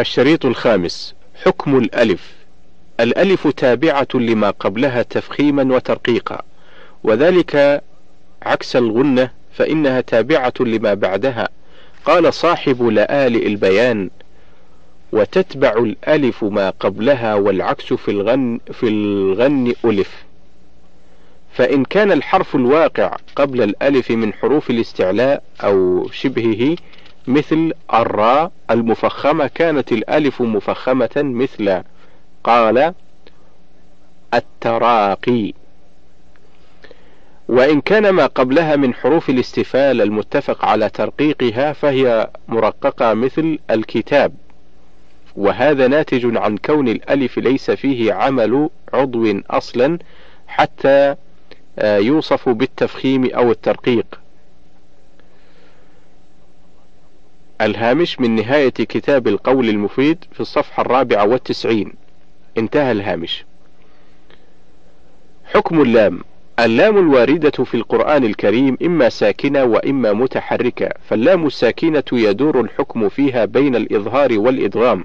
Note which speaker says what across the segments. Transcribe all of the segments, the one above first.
Speaker 1: الشريط الخامس. حكم الألف. الألف تابعة لما قبلها تفخيما وترقيقا. وذلك عكس الغنة فإنها تابعة لما بعدها. قال صاحب لآلئ البيان وتتبع الألف ما قبلها والعكس في الغن في الغن ألف. فإن كان الحرف الواقع قبل الألف من حروف الاستعلاء أو شبهه مثل الراء المفخمة كانت الألف مفخمة مثل قال التراقي. وإن كان ما قبلها من حروف الاستفال المتفق على ترقيقها فهي مرققة مثل الكتاب. وهذا ناتج عن كون الألف ليس فيه عمل عضو أصلا حتى آه، يوصف بالتفخيم أو الترقيق. الهامش من نهاية كتاب القول المفيد في الصفحة الرابعة والتسعين. انتهى الهامش. حكم اللام. اللام الواردة في القرآن الكريم إما ساكنة وإما متحركة فاللام الساكنة يدور الحكم فيها بين الإظهار والإدغام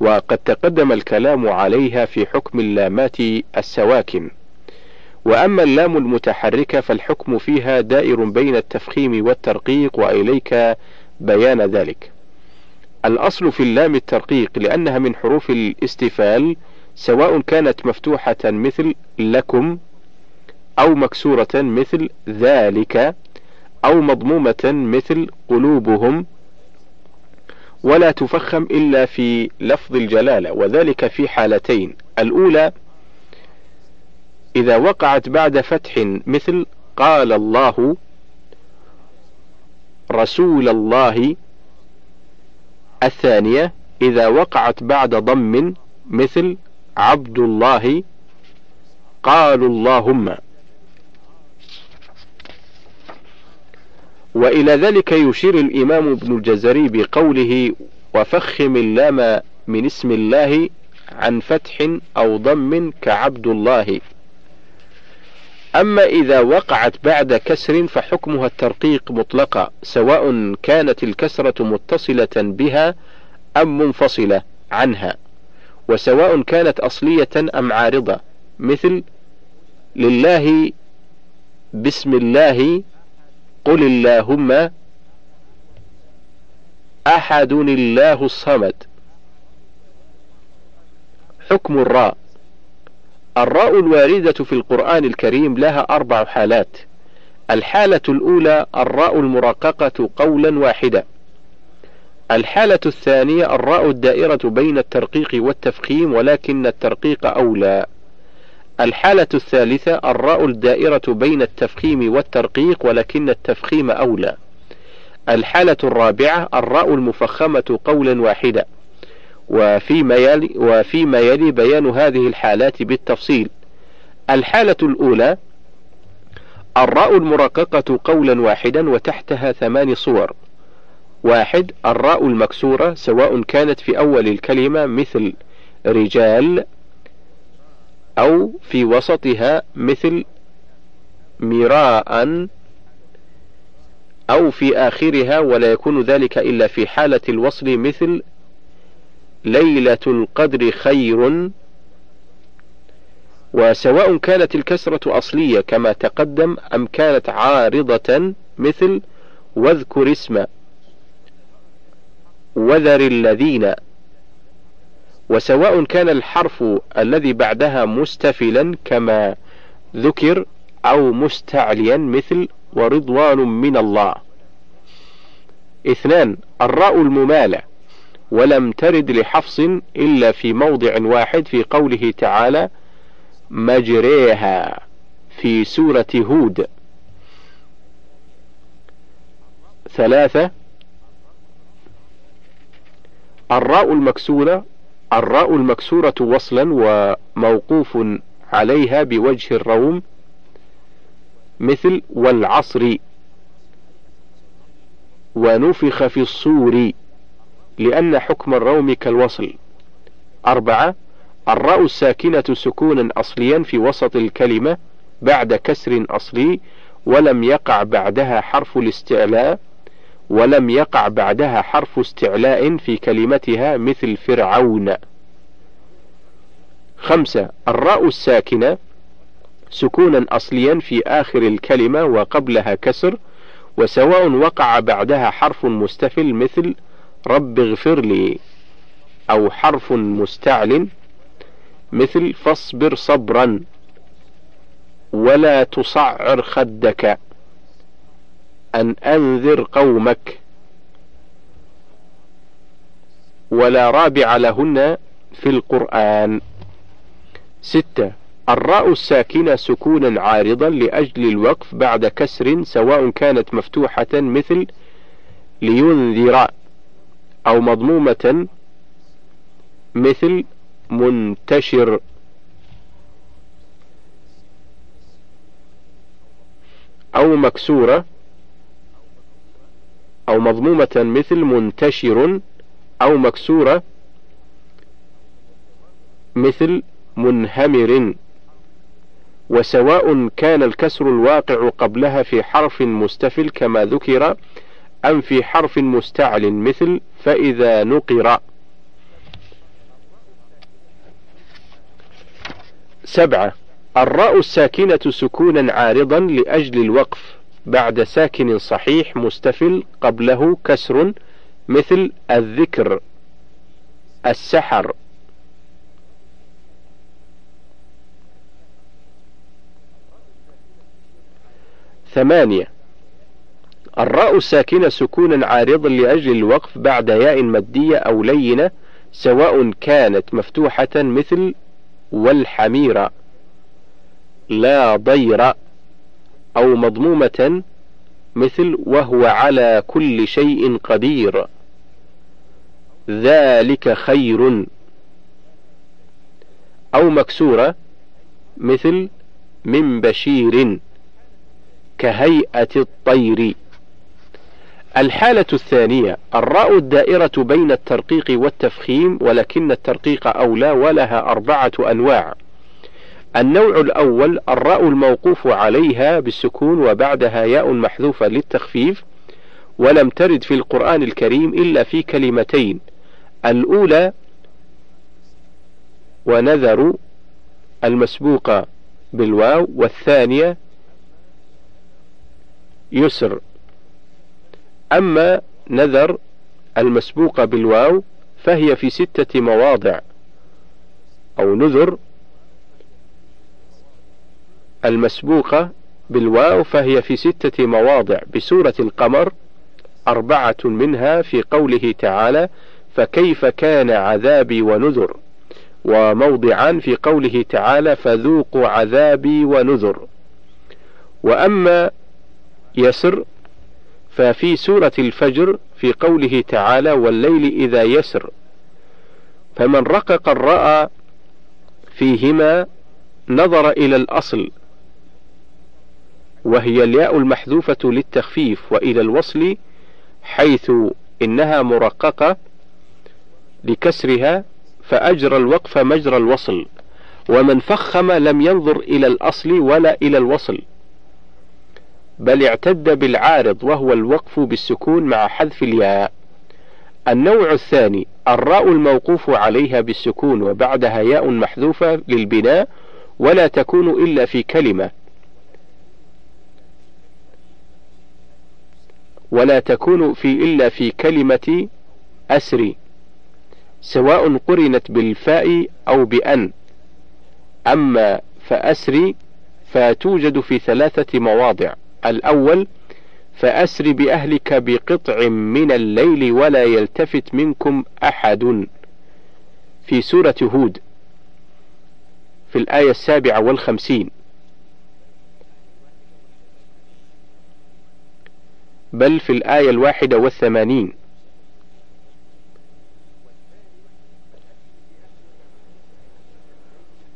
Speaker 1: وقد تقدم الكلام عليها في حكم اللامات السواكن. وأما اللام المتحركة فالحكم فيها دائر بين التفخيم والترقيق وإليك بيان ذلك. الأصل في اللام الترقيق لأنها من حروف الاستفال سواء كانت مفتوحة مثل لكم أو مكسورة مثل ذلك أو مضمومة مثل قلوبهم ولا تفخم إلا في لفظ الجلالة وذلك في حالتين. الأولى إذا وقعت بعد فتح مثل قال الله رسول الله الثانية إذا وقعت بعد ضم مثل عبد الله قالوا اللهم. وإلى ذلك يشير الإمام ابن الجزري بقوله وفخم اللام من اسم الله عن فتح أو ضم كعبد الله. أما إذا وقعت بعد كسر فحكمها الترقيق مطلقا سواء كانت الكسرة متصلة بها أم منفصلة عنها وسواء كانت أصلية أم عارضة مثل لله بسم الله قل اللهم أحد الله الصمد. حكم الراء. الراء الواردة في القرآن الكريم لها أربع حالات. الحالة الأولى الراء المرققة قولا واحدا. الحالة الثانية الراء الدائرة بين الترقيق والتفخيم ولكن الترقيق أولى. الحالة الثالثة الراء الدائرة بين التفخيم والترقيق ولكن التفخيم أولى. الحالة الرابعة الراء المفخمة قولا واحدا. وفيما يلي, وفيما يلي بيان هذه الحالات بالتفصيل. الحالة الأولى الراء المرققة قولا واحدا وتحتها ثمان صور. واحد الراء المكسورة سواء كانت في أول الكلمة مثل رجال أو في وسطها مثل مراء أو في آخرها ولا يكون ذلك إلا في حالة الوصل مثل ليلة القدر خير وسواء كانت الكسرة أصلية كما تقدم أم كانت عارضة مثل واذكر اسم وذر الذين وسواء كان الحرف الذي بعدها مستفلا كما ذكر أو مستعليا مثل ورضوان من الله. اثنان الراء الممالة. ولم ترد لحفص إلا في موضع واحد في قوله تعالى مجريها في سورة هود. ثلاثة الراء المكسورة الراء المكسورة وصلا وموقوف عليها بوجه الروم مثل والعصر ونفخ في الصور. لأن حكم الروم كالوصل. أربعة الراء الساكنة سكونا أصليا في وسط الكلمة بعد كسر أصلي ولم يقع بعدها حرف الاستعلاء ولم يقع بعدها حرف استعلاء في كلمتها مثل فرعون. خمسة الراء الساكنة سكونا أصليا في آخر الكلمة وقبلها كسر وسواء وقع بعدها حرف مستفل مثل رب اغفر لي أو حرف مستعل مثل فاصبر صبرا ولا تصعر خدك أن أنذر قومك ولا رابع لهن في القرآن. ستة الراء الساكنة سكونا عارضا لأجل الوقف بعد كسر سواء كانت مفتوحة مثل لينذر أو مضمومة مثل منتشر. أو مكسورة. أو مضمومة مثل منتشر. أو مكسورة مثل منهمر. وسواء كان الكسر الواقع قبلها في حرف مستفل كما ذكر أم في حرف مستعل مثل فإذا نقر. سبعة. الراء الساكنة سكونا عارضا لأجل الوقف بعد ساكن صحيح مستفل قبله كسر مثل الذكر السحر. ثمانية. الراء الساكنة سكونا عارضا لأجل الوقف بعد ياء مادية أو لينة سواء كانت مفتوحة مثل والحمير لا ضير أو مضمومة مثل وهو على كل شيء قدير. ذلك خير. أو مكسورة مثل من بشير كهيئة الطير. الحالة الثانية الراء الدائرة بين الترقيق والتفخيم ولكن الترقيق أولى ولها أربعة أنواع. النوع الأول الراء الموقوف عليها بالسكون وبعدها ياء محذوفة للتخفيف ولم ترد في القرآن الكريم إلا في كلمتين. الأولى ونذر المسبوقة بالواو والثانية يسر. أما نذر المسبوقة بالواو فهي في ستة مواضع أو نذر المسبوقة بالواو فهي في ستة مواضع بسورة القمر أربعة منها في قوله تعالى فكيف كان عذابي ونذر؟ وموضعان في قوله تعالى فذوقوا عذابي ونذر. وأما يسر ففي سورة الفجر في قوله تعالى والليل إذا يسر. فمن رقق الراء فيهما نظر إلى الأصل وهي الياء المحذوفة للتخفيف وإلى الوصل حيث إنها مرققة لكسرها فأجرى الوقف مجرى الوصل ومن فخم لم ينظر إلى الأصل ولا إلى الوصل. بل اعتد بالعارض وهو الوقف بالسكون مع حذف الياء. النوع الثاني الراء الموقوف عليها بالسكون وبعدها ياء محذوفة للبناء ولا تكون إلا في كلمة. ولا تكون في إلا في كلمة أسري سواء قرنت بالفاء أو بأن. أما فأسري فتوجد في ثلاثة مواضع. الأول فأسر بأهلك بقطع من الليل ولا يلتفت منكم أحد. في سورة هود في الآية السابعة والخمسين. بل في الآية الواحدة والثمانين.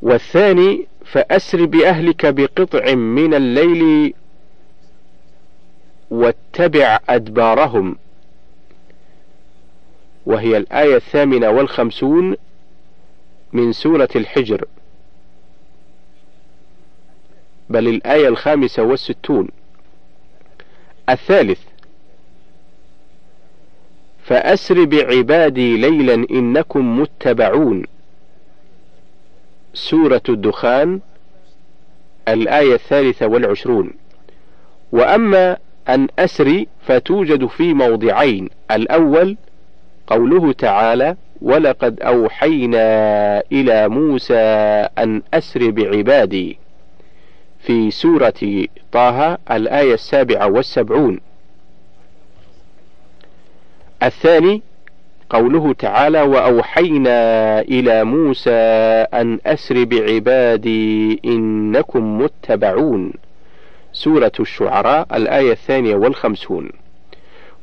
Speaker 1: والثاني فأسر بأهلك بقطع من الليل واتبع أدبارهم. وهي الآية الثامنة والخمسون من سورة الحجر. بل الآية الخامسة والستون. الثالث فأسر بعبادي ليلا إنكم متبعون. سورة الدخان الآية الثالثة والعشرون. وأما أن أسري فتوجد في موضعين. الأول قوله تعالى ولقد أوحينا إلى موسى أن أسر بعبادي. في سورة طه الآية السابعة والسبعون. الثاني قوله تعالى وأوحينا إلى موسى أن أسر بعبادي إنكم متبعون. سورة الشعراء الآية الثانية والخمسون.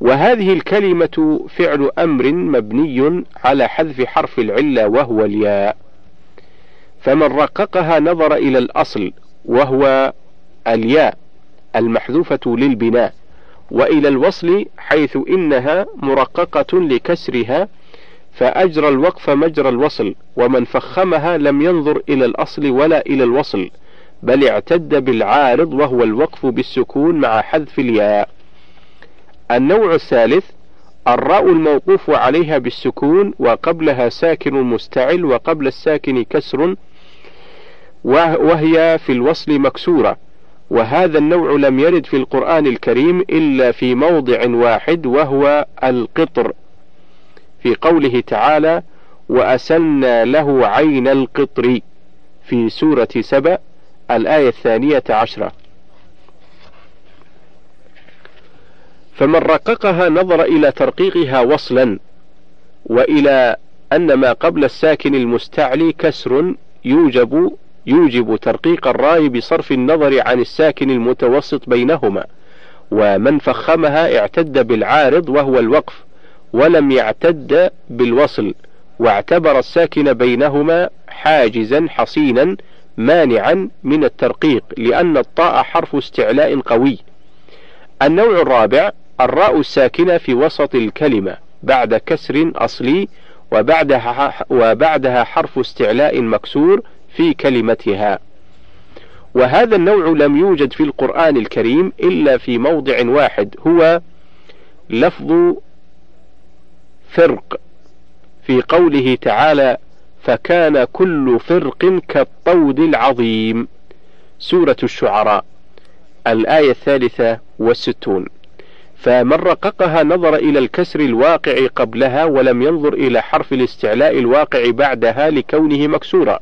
Speaker 1: وهذه الكلمة فعل أمر مبني على حذف حرف العلة وهو الياء. فمن رققها نظر إلى الأصل وهو الياء المحذوفة للبناء وإلى الوصل حيث إنها مرققة لكسرها فأجرى الوقف مجرى الوصل ومن فخمها لم ينظر إلى الأصل ولا إلى الوصل. بل اعتد بالعارض وهو الوقف بالسكون مع حذف الياء. النوع الثالث الراء الموقوف عليها بالسكون وقبلها ساكن مستعل وقبل الساكن كسر وهي في الوصل مكسورة. وهذا النوع لم يرد في القرآن الكريم إلا في موضع واحد وهو القطر. في قوله تعالى وأسلنا له عين القطر في سورة سبأ. الآية الثانية عشرة. فمن رققها نظر إلى ترقيقها وصلا وإلى أن ما قبل الساكن المستعلي كسر يوجب يوجب ترقيق الراء بصرف النظر عن الساكن المتوسط بينهما ومن فخمها اعتد بالعارض وهو الوقف ولم يعتد بالوصل واعتبر الساكن بينهما حاجزا حصينا مانعا من الترقيق لأن الطاء حرف استعلاء قوي. النوع الرابع الراء الساكنة في وسط الكلمة بعد كسر أصلي وبعدها وبعدها حرف استعلاء مكسور في كلمتها. وهذا النوع لم يوجد في القرآن الكريم إلا في موضع واحد هو لفظ فرق في قوله تعالى فكان كل فرق كالطود العظيم. سورة الشعراء الآية الثالثة والستون. فمن رققها نظر إلى الكسر الواقع قبلها ولم ينظر إلى حرف الاستعلاء الواقع بعدها لكونه مكسورا.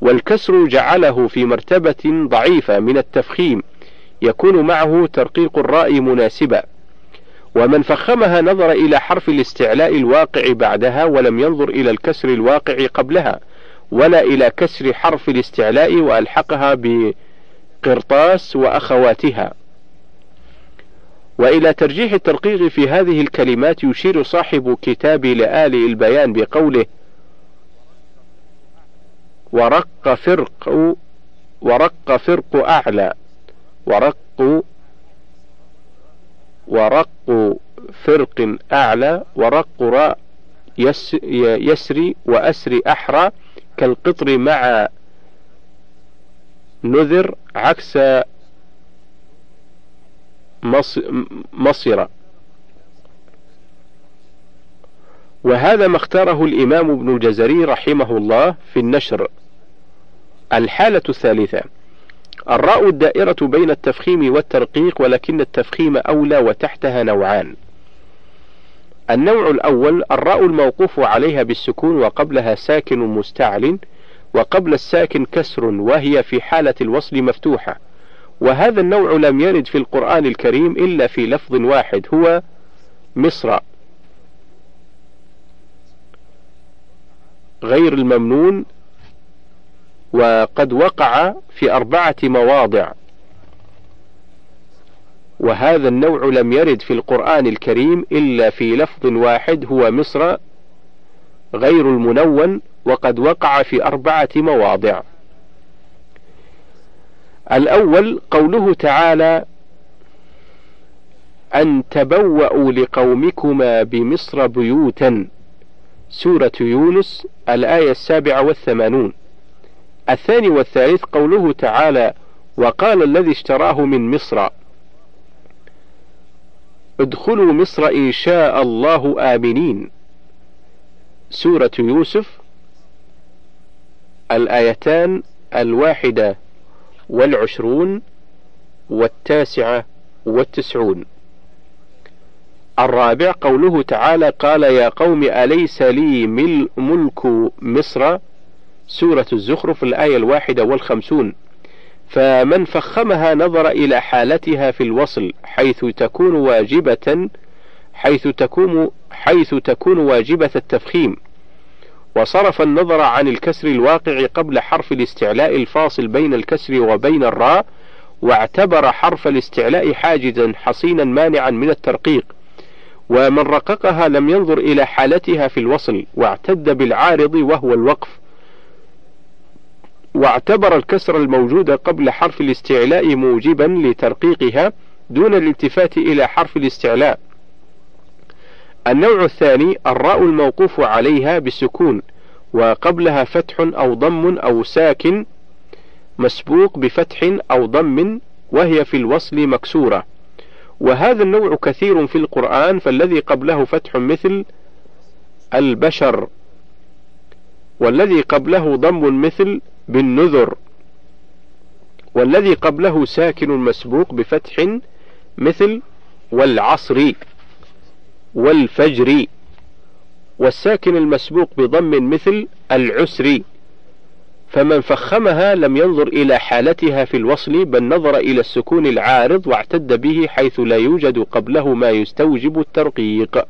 Speaker 1: والكسر جعله في مرتبة ضعيفة من التفخيم. يكون معه ترقيق الراء مناسبا. ومن فخمها نظر إلى حرف الاستعلاء الواقع بعدها ولم ينظر إلى الكسر الواقع قبلها ولا إلى كسر حرف الاستعلاء وألحقها بقرطاس وأخواتها. وإلى ترجيح الترقيق في هذه الكلمات يشير صاحب كتاب لآل البيان بقوله ورق فرق ورق فرق أعلى ورق ورق فرق أعلى ورق راء يسري وأسري أحرى كالقطر مع نذر عكس مصر وهذا ما اختاره الإمام ابن الجزري رحمه الله في النشر. الحالة الثالثة. الراء الدائرة بين التفخيم والترقيق ولكن التفخيم أولى وتحتها نوعان. النوع الأول الراء الموقوف عليها بالسكون وقبلها ساكن مستعل وقبل الساكن كسر وهي في حالة الوصل مفتوحة. وهذا النوع لم يرد في القرآن الكريم إلا في لفظ واحد هو مصر. غير الممنون وقد وقع في أربعة مواضع. وهذا النوع لم يرد في القرآن الكريم إلا في لفظ واحد هو مصر غير المنون وقد وقع في أربعة مواضع. الأول قوله تعالى أن تبوأوا لقومكما بمصر بيوتا. سورة يونس الآية السابعة والثمانون. الثاني والثالث قوله تعالى وقال الذي اشتراه من مصر. ادخلوا مصر إن شاء الله آمنين. سورة يوسف الآيتان الواحدة والعشرون والتاسعة والتسعون. الرابع قوله تعالى قال يا قوم أليس لي ملك مصر؟ سورة الزخرف الآية الواحدة والخمسون. فمن فخمها نظر إلى حالتها في الوصل حيث تكون واجبة حيث تكون حيث تكون واجبة التفخيم. وصرف النظر عن الكسر الواقع قبل حرف الاستعلاء الفاصل بين الكسر وبين الراء واعتبر حرف الاستعلاء حاجزا حصينا مانعا من الترقيق. ومن رققها لم ينظر إلى حالتها في الوصل واعتد بالعارض وهو الوقف. واعتبر الكسر الموجود قبل حرف الاستعلاء موجبا لترقيقها دون الالتفات إلى حرف الاستعلاء. النوع الثاني الراء الموقوف عليها بالسكون وقبلها فتح أو ضم أو ساكن مسبوق بفتح أو ضم وهي في الوصل مكسورة. وهذا النوع كثير في القرآن فالذي قبله فتح مثل البشر والذي قبله ضم مثل بالنذر والذي قبله ساكن مسبوق بفتح مثل والعصر والفجر والساكن المسبوق بضم مثل العسر. فمن فخمها لم ينظر إلى حالتها في الوصل بل نظر إلى السكون العارض واعتد به حيث لا يوجد قبله ما يستوجب الترقيق.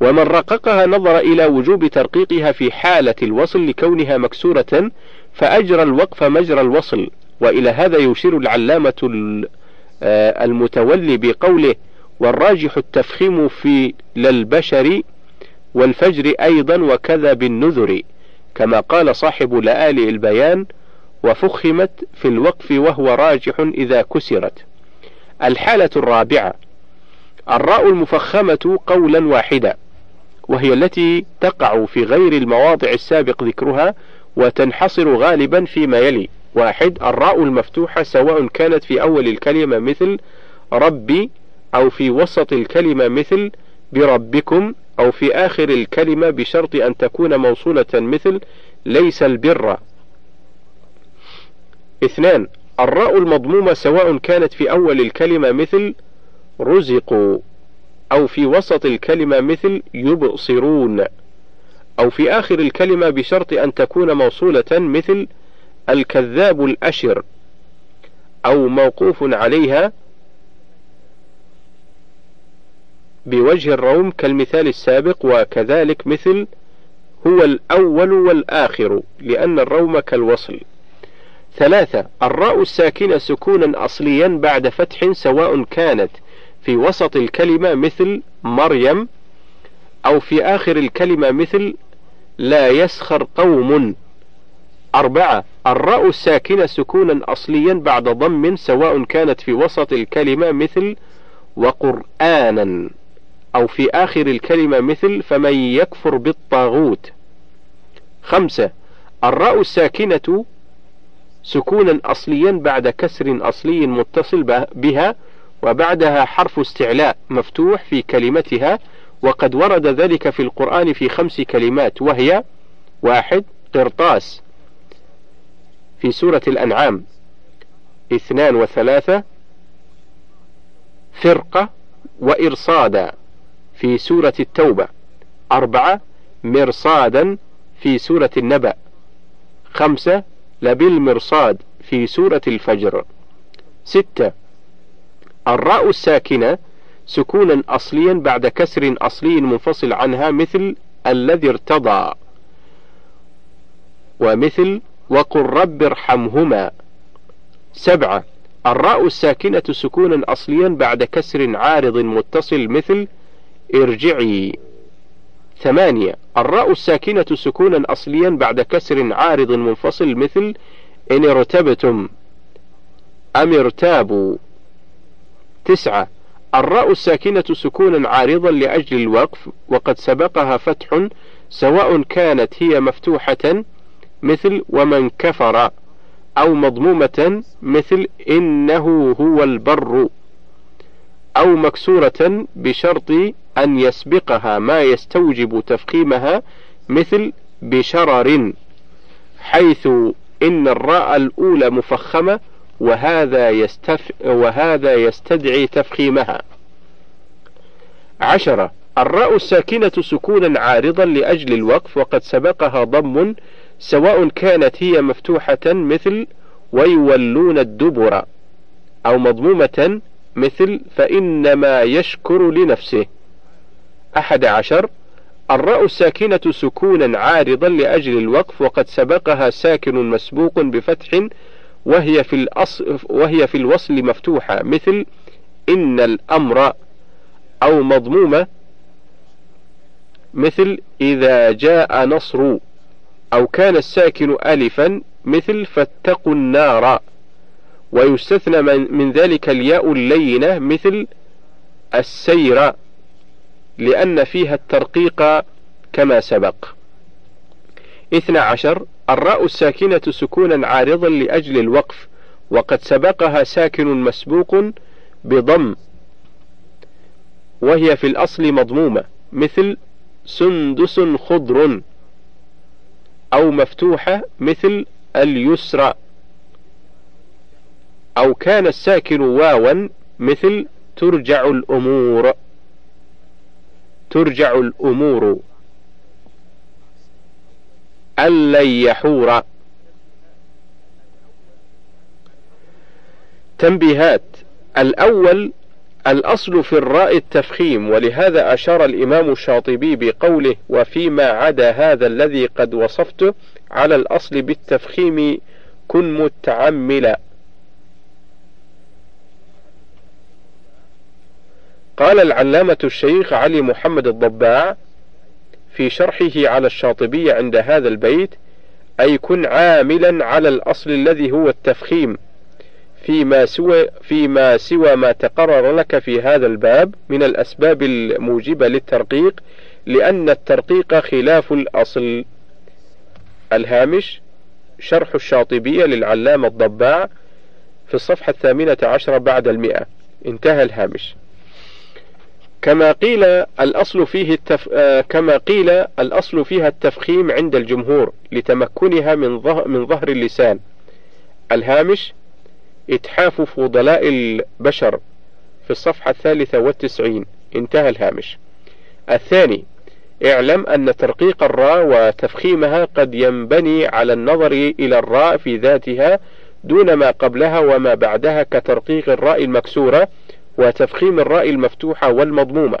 Speaker 1: ومن رققها نظر إلى وجوب ترقيقها في حالة الوصل لكونها مكسورة فأجرى الوقف مجرى الوصل وإلى هذا يشير العلامة آه، المتولي بقوله والراجح التفخيم في للبشر والفجر أيضا وكذا بالنذر كما قال صاحب لآلئ البيان وفخمت في الوقف وهو راجح إذا كسرت الحالة الرابعة الراء المفخمة قولا واحدا وهي التي تقع في غير المواضع السابق ذكرها وتنحصر غالبا فيما يلي. واحد الراء المفتوحة سواء كانت في أول الكلمة مثل ربي أو في وسط الكلمة مثل بربكم أو في آخر الكلمة بشرط أن تكون موصولة مثل ليس البر. اثنان الراء المضمومة سواء كانت في أول الكلمة مثل رزقوا أو في وسط الكلمة مثل يبصرون. أو في آخر الكلمة بشرط أن تكون موصولة مثل الكذاب الأشر أو موقوف عليها بوجه الروم كالمثال السابق وكذلك مثل هو الأول والآخر لأن الروم كالوصل. ثلاثة الراء الساكنة سكونا أصليا بعد فتح سواء كانت في وسط الكلمة مثل مريم أو في آخر الكلمة مثل لا يسخر قوم. أربعة الراء الساكنة سكونا أصليا بعد ضم سواء كانت في وسط الكلمة مثل وقرآنا أو في آخر الكلمة مثل فمن يكفر بالطاغوت. خمسة الراء الساكنة سكونا أصليا بعد كسر أصلي متصل بها وبعدها حرف استعلاء مفتوح في كلمتها وقد ورد ذلك في القرآن في خمس كلمات وهي واحد قرطاس في سورة الأنعام اثنان وثلاثة فرقة وإرصادا في سورة التوبة أربعة مرصادا في سورة النبأ خمسة لبالمرصاد في سورة الفجر ستة الراء الساكنة سكونا أصليا بعد كسر أصلي منفصل عنها مثل الذي ارتضى. ومثل وقل رب ارحمهما. سبعة الراء الساكنة سكونا أصليا بعد كسر عارض متصل مثل ارجعي. ثمانية الراء الساكنة سكونا أصليا بعد كسر عارض منفصل مثل إن ارتبتم. أم ارتابوا. تسعة الراء الساكنة سكونا عارضا لأجل الوقف وقد سبقها فتح سواء كانت هي مفتوحة مثل ومن كفر أو مضمومة مثل إنه هو البر أو مكسورة بشرط أن يسبقها ما يستوجب تفخيمها مثل بشرر حيث إن الراء الأولى مفخمة وهذا يستف وهذا يستدعي تفخيمها. عشرة الراء الساكنة سكونا عارضا لأجل الوقف وقد سبقها ضم سواء كانت هي مفتوحة مثل ويولون الدبر أو مضمومة مثل فإنما يشكر لنفسه أحد عشر الراء الساكنة سكونا عارضا لأجل الوقف وقد سبقها ساكن مسبوق بفتح وهي في الأصل وهي في الوصل مفتوحة مثل إن الأمر أو مضمومة مثل إذا جاء نصر أو كان الساكن ألفا مثل فاتقوا النار. ويستثنى من ذلك الياء اللينة مثل السير لأن فيها الترقيق كما سبق. اثنى عشر الراء الساكنة سكونا عارضا لأجل الوقف وقد سبقها ساكن مسبوق بضم وهي في الأصل مضمومة مثل سندس خضر أو مفتوحة مثل اليسرى أو كان الساكن واوا مثل ترجع الأمور ترجع الأمور. ألن يحور. تنبيهات. الأول الأصل في الراء التفخيم ولهذا أشار الإمام الشاطبي بقوله وفيما عدا هذا الذي قد وصفته على الأصل بالتفخيم كن متعملا قال العلامة الشيخ علي محمد الضباع في شرحه على الشاطبية عند هذا البيت أي كن عاملا على الأصل الذي هو التفخيم فيما سوى فيما سوى ما تقرر لك في هذا الباب من الأسباب الموجبة للترقيق لأن الترقيق خلاف الأصل. الهامش شرح الشاطبية للعلامة الضباع في الصفحة الثامنة عشر بعد المئة انتهى الهامش. كما قيل الأصل فيه التف... آه كما قيل الأصل فيها التفخيم عند الجمهور لتمكنها من ظهر من ظهر اللسان. الهامش إتحاف فضلاء البشر في الصفحة الثالثة والتسعين انتهى الهامش. الثاني اعلم أن ترقيق الراء وتفخيمها قد ينبني على النظر إلى الراء في ذاتها دون ما قبلها وما بعدها كترقيق الراء المكسورة وتفخيم الراء المفتوحة والمضمومة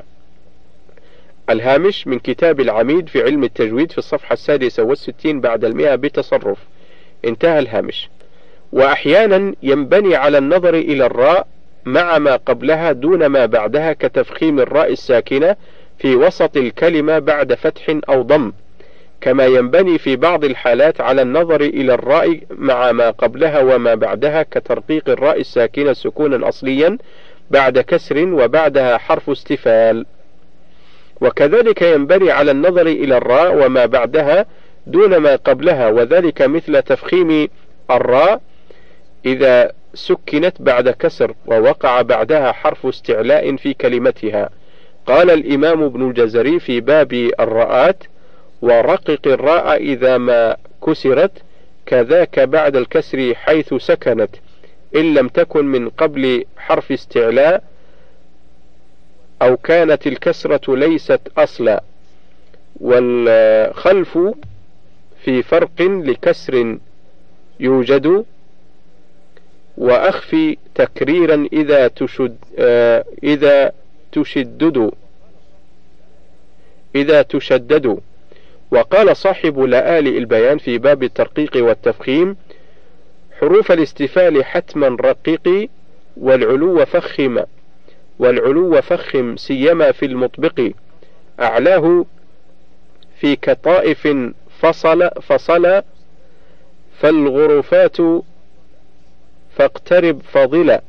Speaker 1: الهامش من كتاب العميد في علم التجويد في الصفحة السادسة والستين بعد المئة بتصرف. انتهى الهامش. وأحيانا ينبني على النظر إلى الراء مع ما قبلها دون ما بعدها كتفخيم الراء الساكنة في وسط الكلمة بعد فتح أو ضم. كما ينبني في بعض الحالات على النظر إلى الراء مع ما قبلها وما بعدها كترقيق الراء الساكنة سكونا أصليا بعد كسر وبعدها حرف استفال. وكذلك ينبني على النظر إلى الراء وما بعدها دون ما قبلها وذلك مثل تفخيم الراء إذا سكنت بعد كسر ووقع بعدها حرف استعلاء في كلمتها. قال الإمام ابن الجزري في باب الراءات ورقق الراء إذا ما كسرت كذاك بعد الكسر حيث سكنت إن لم تكن من قبل حرف استعلاء أو كانت الكسرة ليست أصلا والخلف في فرق لكسر يوجد وأخفي تكريرا إذا تشد آه إذا تشدد إذا تشدد. وقال صاحب لآل البيان في باب الترقيق والتفخيم حروف الاستفال حتما رققي والعلو فخم والعلو فخم سيما في المطبق. أعلاه في كطائف فصل فصل فالغرفات فاقترب فضلا.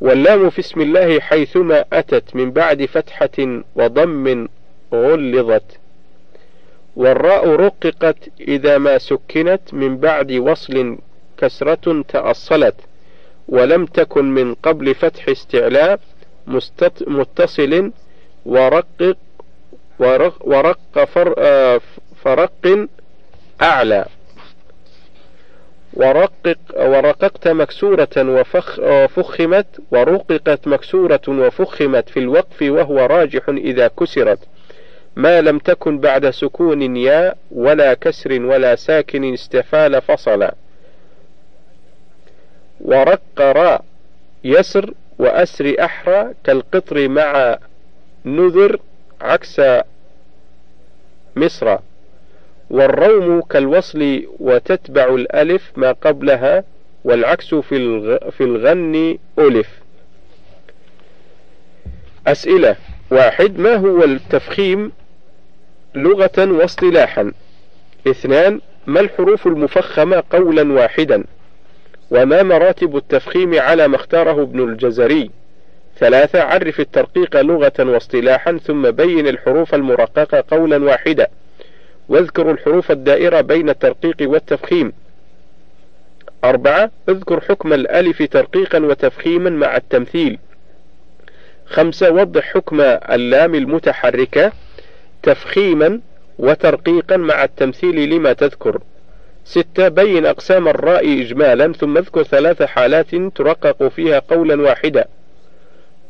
Speaker 1: واللام في اسم الله حيثما أتت من بعد فتحة وضم غلظت. والراء رققت إذا ما سكنت من بعد وصل كسرة تأصلت ولم تكن من قبل فتح استعلاء متصل ورقق ورق, ورق فر آه، فرق أعلى. ورقق ورققت مكسورة وفخ وفخمت ورققت مكسورة وفخمت في الوقف وهو راجح إذا كسرت. ما لم تكن بعد سكون ياء ولا كسر ولا ساكن استفال فصلا ورق راء يسر وأسر أحرى كالقطر مع نذر عكس مصر. والروم كالوصل وتتبع الألف ما قبلها والعكس في في الغن ألف. أسئلة واحد ما هو التفخيم لغة واصطلاحا. اثنان ما الحروف المفخمة قولا واحدا؟ وما مراتب التفخيم على ما اختاره ابن الجزري؟ ثلاثة عرف الترقيق لغة واصطلاحا ثم بين الحروف المرققة قولا واحدا واذكر الحروف الدائرة بين الترقيق والتفخيم. أربعة اذكر حكم الألف ترقيقا وتفخيما مع التمثيل. خمسة وضح حكم اللام المتحركة. تفخيما وترقيقا مع التمثيل لما تذكر. ستة بين أقسام الراء إجمالا ثم اذكر ثلاث حالات ترقق فيها قولا واحدا.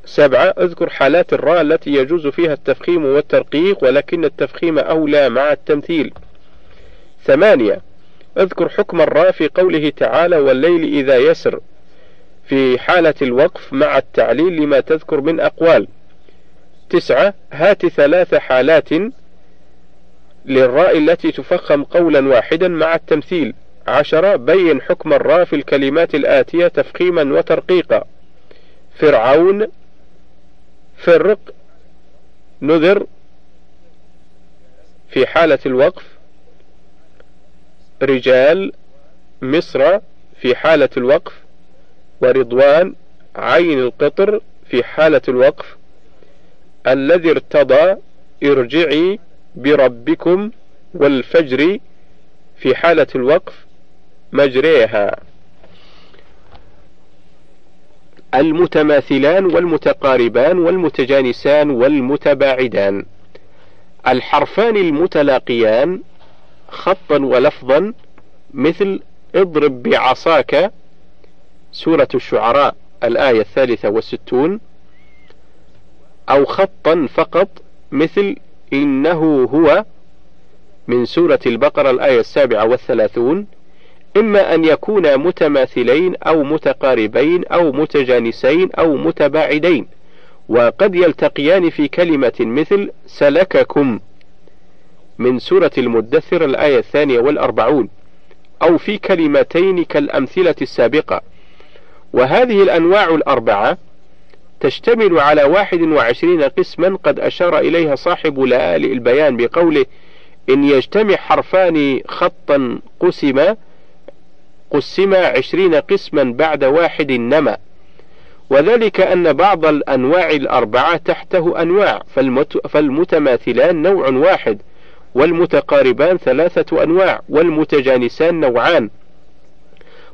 Speaker 1: سبعة اذكر حالات الراء التي يجوز فيها التفخيم والترقيق ولكن التفخيم أولى مع التمثيل. ثمانية اذكر حكم الراء في قوله تعالى والليل إذا يسر في حالة الوقف مع التعليل لما تذكر من أقوال. تسعة هات ثلاث حالات للراء التي تفخم قولا واحدا مع التمثيل. عشرة بين حكم الراء في الكلمات الآتية تفخيما وترقيقا. فرعون فرق نذر في حالة الوقف. رجال مصر في حالة الوقف. ورضوان عين القطر في حالة الوقف. الذي ارتضى ارجعي بربكم والفجر في حالة الوقف مجريها. المتماثلان والمتقاربان والمتجانسان والمتباعدان. الحرفان المتلاقيان خطا ولفظا مثل اضرب بعصاك. سورة الشعراء الآية الثالثة والستون. أو خطا فقط مثل إنه هو من سورة البقرة الآية السابعة والثلاثون إما أن يكونا متماثلين أو متقاربين أو متجانسين أو متباعدين وقد يلتقيان في كلمة مثل سلككم من سورة المدثر الآية الثانية والأربعون أو في كلمتين كالأمثلة السابقة. وهذه الأنواع الأربعة تشتمل على واحد وعشرين قسما قد أشار إليها صاحب لآلئ البيان بقوله إن يجتمع حرفان خطا قسما قسم عشرين قسما بعد واحد نما. وذلك أن بعض الأنواع الأربعة تحته أنواع فالمتماثلان نوع واحد والمتقاربان ثلاثة أنواع والمتجانسان نوعان.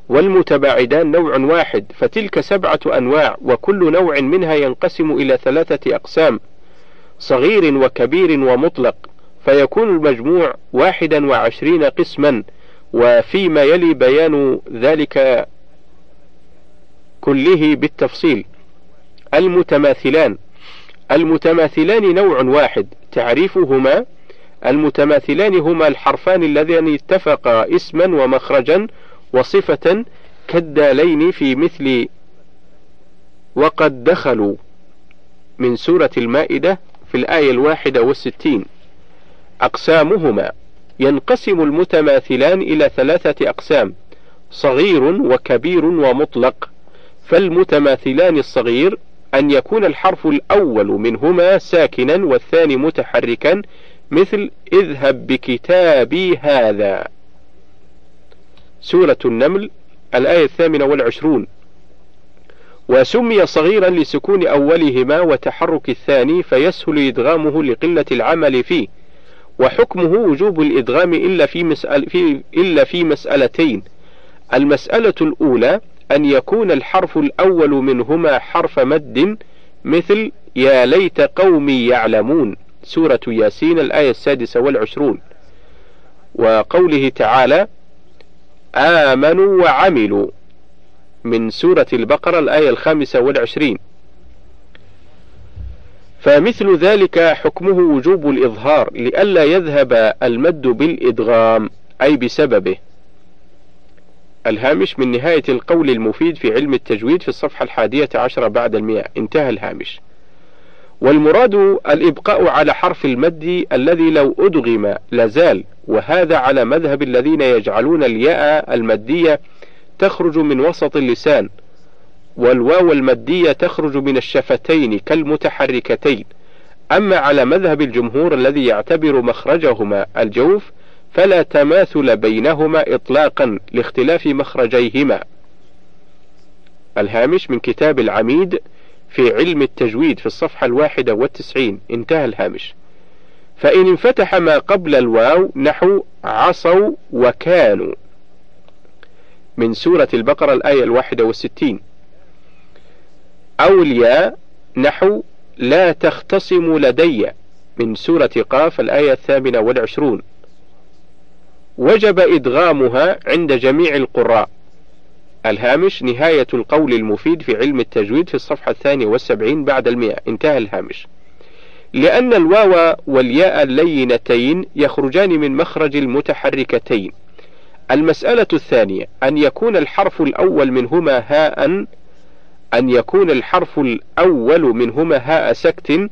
Speaker 1: والمتباعدان نوع واحد فتلك سبعة أنواع وكل نوع منها ينقسم إلى ثلاثة أقسام صغير وكبير ومطلق فيكون المجموع واحدا وعشرين قسما وفيما يلي بيان ذلك كله بالتفصيل. المتماثلان المتماثلان نوع واحد تعريفهما المتماثلان هما الحرفان اللذان اتفقا اسما ومخرجا وصفة كالدالين في مثل وقد دخلوا من سورة المائدة في الآية الواحدة والستين. أقسامهما ينقسم المتماثلان إلى ثلاثة أقسام صغير وكبير ومطلق. فالمتماثلان الصغير أن يكون الحرف الأول منهما ساكنا والثاني متحركا مثل اذهب بكتابي هذا. سورة النمل الآية الثامنة والعشرون. وسمي صغيرا لسكون أولهما وتحرك الثاني فيسهل إدغامه لقلة العمل فيه وحكمه وجوب الإدغام إلا في, مسأل في إلا في مسألتين. المسألة الأولى أن يكون الحرف الأول منهما حرف مد مثل يا ليت قومي يعلمون سورة ياسين الآية السادسة والعشرون. وقوله تعالى آمنوا وعملوا. من سورة البقرة الآية الخامسة والعشرين. فمثل ذلك حكمه وجوب الإظهار لئلا يذهب المد بالإدغام أي بسببه. الهامش من نهاية القول المفيد في علم التجويد في الصفحة الحادية عشرة بعد المئة. انتهى الهامش. والمراد الإبقاء على حرف المد الذي لو أدغم لزال وهذا على مذهب الذين يجعلون الياء المدية تخرج من وسط اللسان والواو المدية تخرج من الشفتين كالمتحركتين. أما على مذهب الجمهور الذي يعتبر مخرجهما الجوف فلا تماثل بينهما إطلاقا لاختلاف مخرجيهما. الهامش من كتاب العميد في علم التجويد في الصفحة الواحدة والتسعين. انتهى الهامش. فإن انفتح ما قبل الواو نحو عصوا وكانوا. من سورة البقرة الآية الواحدة والستين. أو الياء نحو لا تختصموا لدي. من سورة قاف الآية الثامنة والعشرون. وجب إدغامها عند جميع القراء. الهامش نهاية القول المفيد في علم التجويد في الصفحة الثانية والسبعين بعد المئة. انتهى الهامش. لأن الواو والياء اللينتين يخرجان من مخرج المتحركتين. المسألة الثانية أن يكون الحرف الأول منهما هاء أن يكون الحرف الأول منهما هاء سكت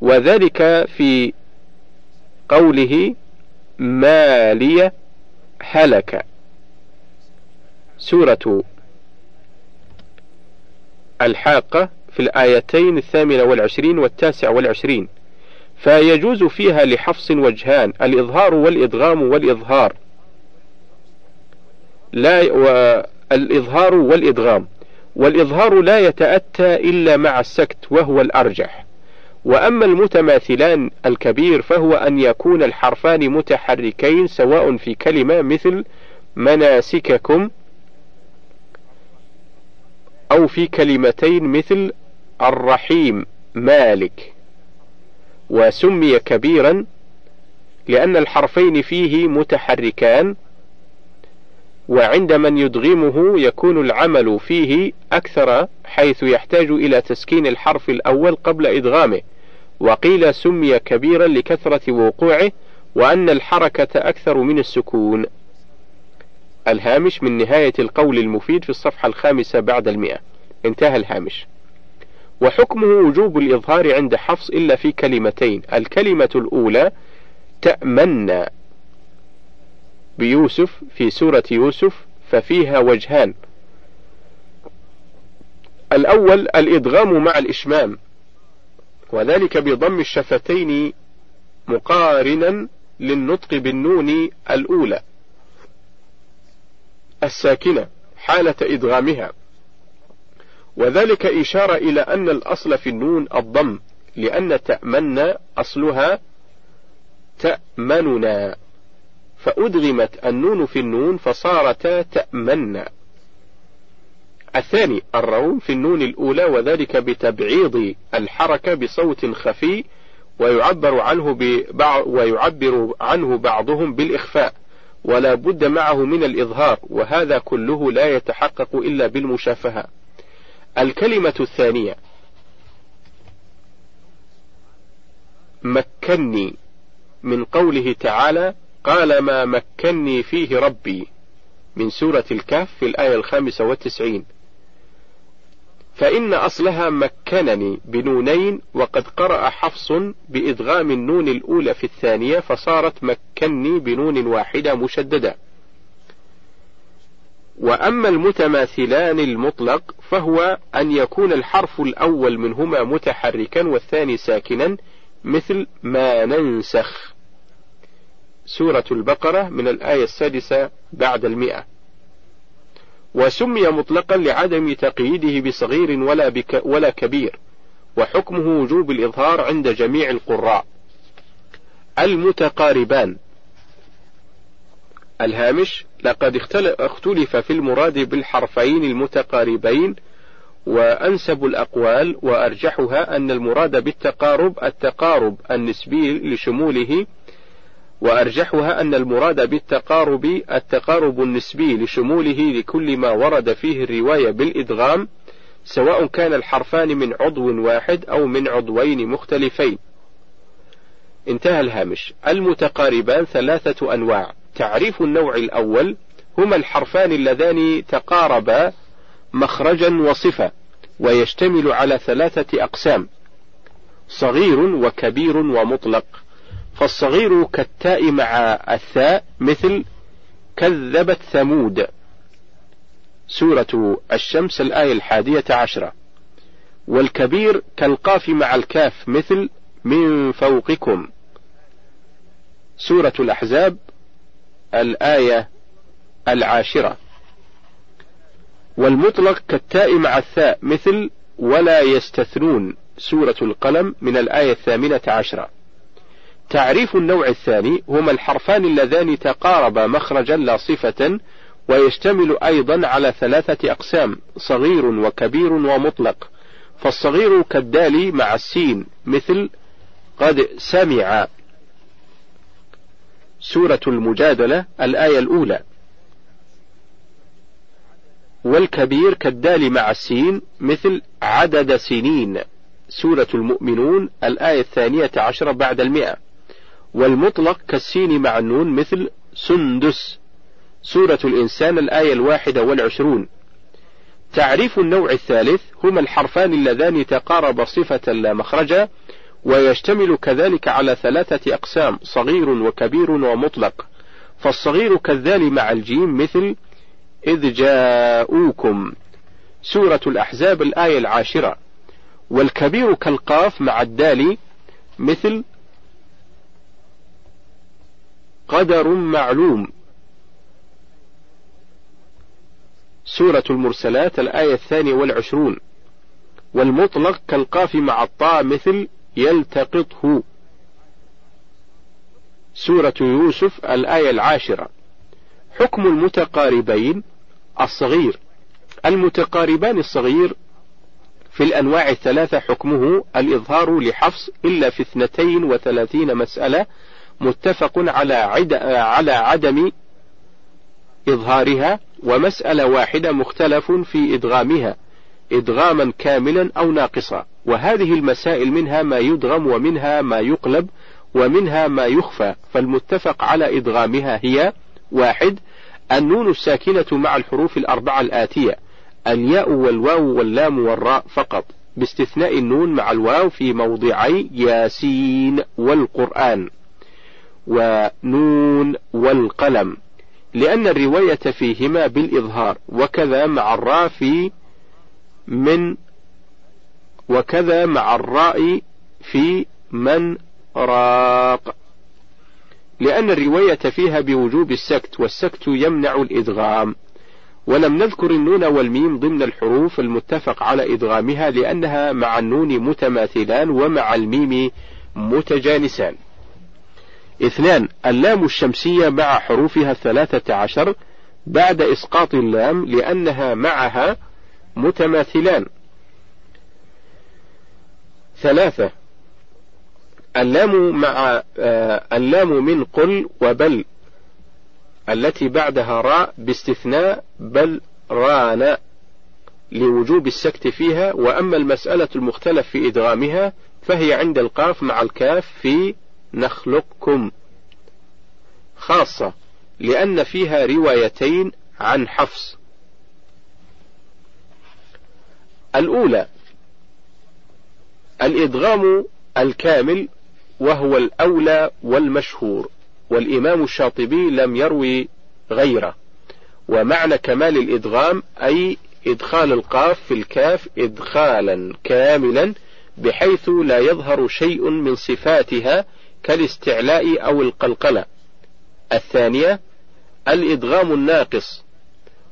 Speaker 1: وذلك في قوله مالية هلك. سورة الحاقة في الآيتين الثامنة والعشرين والتاسع والعشرين. فيجوز فيها لحفص وجهان الإظهار والإدغام والإظهار. لا الإظهار والإدغام والإظهار لا يتأتى إلا مع السكت وهو الأرجح. وأما المتماثلان الكبير فهو أن يكون الحرفان متحركين سواء في كلمة مثل مناسككم أو في كلمتين مثل الرحيم مالك. وسمي كبيرا لأن الحرفين فيه متحركان وعند من يدغمه يكون العمل فيه أكثر حيث يحتاج إلى تسكين الحرف الأول قبل إدغامه. وقيل سمي كبيرا لكثرة وقوعه وأن الحركة أكثر من السكون. الهامش من نهاية القول المفيد في الصفحة الخامسة بعد المئة. انتهى الهامش. وحكمه وجوب الإظهار عند حفص إلا في كلمتين. الكلمة الأولى تأمن بيوسف في سورة يوسف ففيها وجهان. الأول الإدغام مع الإشمام. وذلك بضم الشفتين مقارنا للنطق بالنون الأولى. الساكنة حالة إدغامها. وذلك إشارة إلى أن الأصل في النون الضم لأن تأمن أصلها تأمننا. فأدغمت النون في النون فصارتا تأمنا الثاني الروم في النون الأولى وذلك بتبعيض الحركة بصوت خفي ويعبر عنه ببعض ويعبر عنه بعضهم بالإخفاء. ولا بد معه من الإظهار وهذا كله لا يتحقق إلا بالمشافهة. الكلمة الثانية. مكني من قوله تعالى قال ما مكني فيه ربي. من سورة الكهف في الآية الخامسة والتسعين. فإن أصلها مكنني بنونين وقد قرأ حفص بإدغام النون الأولى في الثانية فصارت مكني بنون واحدة مشددة. وأما المتماثلان المطلق فهو أن يكون الحرف الأول منهما متحركا والثاني ساكنا مثل ما ننسخ. سورة البقرة من الآية السادسة بعد المئة. وسمي مطلقا لعدم تقييده بصغير ولا, بك ولا كبير وحكمه وجوب الإظهار عند جميع القراء. المتقاربان. الهامش لقد اختلف في المراد بالحرفين المتقاربين وأنسب الأقوال وأرجحها أن المراد بالتقارب التقارب النسبي لشموله وأرجحها أن المراد بالتقارب التقارب النسبي لشموله لكل ما ورد فيه الرواية بالإدغام سواء كان الحرفان من عضو واحد أو من عضوين مختلفين. انتهى الهامش. المتقاربان ثلاثة أنواع. تعريف النوع الأول هما الحرفان اللذان تقاربا مخرجا وصفة، ويشتمل على ثلاثة أقسام: صغير وكبير ومطلق. فالصغير كالتاء مع الثاء مثل كذبت ثمود. سورة الشمس الآية الحادية عشرة. والكبير كالقاف مع الكاف مثل من فوقكم. سورة الأحزاب الآية العاشرة. والمطلق كالتاء مع الثاء مثل ولا يستثنون. سورة القلم من الآية الثامنة عشرة. تعريف النوع الثاني هما الحرفان اللذان تقاربا مخرجا لا صفة ويشتمل أيضا على ثلاثة أقسام صغير وكبير ومطلق. فالصغير كالدال مع السين مثل قد سمع. سورة المجادلة الآية الأولى. والكبير كالدال مع السين مثل عدد سنين. سورة المؤمنون الآية الثانية عشرة بعد المئة. والمطلق كالسين مع النون مثل سندس. سورة الإنسان الآية الواحدة والعشرون. تعريف النوع الثالث هما الحرفان اللذان تقارب صفة لا مخرجا ويشتمل كذلك على ثلاثة أقسام صغير وكبير ومطلق. فالصغير كالذال مع الجيم مثل إذ جاءوكم. سورة الأحزاب الآية العاشرة. والكبير كالقاف مع الدال مثل قدر معلوم. سورة المرسلات الآية الثانية والعشرون. والمطلق كالقاف مع الطاء مثل يلتقطه. سورة يوسف الآية العاشرة. حكم المتقاربين الصغير. المتقاربان الصغير في الأنواع الثلاثة حكمه الإظهار لحفص إلا في اثنتين وثلاثين مسألة متفق على عد على عدم إظهارها ومسألة واحدة مختلف في إدغامها إدغاما كاملا أو ناقصا. وهذه المسائل منها ما يدغم ومنها ما يقلب ومنها ما يخفى. فالمتفق على إدغامها هي واحد النون الساكنة مع الحروف الأربعة الآتية الياء والواو واللام والراء فقط باستثناء النون مع الواو في موضعي ياسين والقرآن. ونون والقلم لأن الرواية فيهما بالإظهار وكذا مع الراء في من وكذا مع الراء في من راق. لأن الرواية فيها بوجوب السكت والسكت يمنع الإدغام. ولم نذكر النون والميم ضمن الحروف المتفق على إدغامها لأنها مع النون متماثلان ومع الميم متجانسان. اثنان اللام الشمسية مع حروفها الثلاثة عشر بعد إسقاط اللام لأنها معها متماثلان. ثلاثة اللام مع آه اللام من قل وبل التي بعدها راء باستثناء بل ران لوجوب السكت فيها. وأما المسألة المختلف في إدغامها فهي عند القاف مع الكاف في نخلقكم خاصة لأن فيها روايتين عن حفص. الأولى الإدغام الكامل وهو الأولى والمشهور والإمام الشاطبي لم يروي غيره. ومعنى كمال الإدغام أي إدخال القاف في الكاف إدخالا كاملا بحيث لا يظهر شيء من صفاتها كالاستعلاء أو القلقلة. الثانية الإدغام الناقص،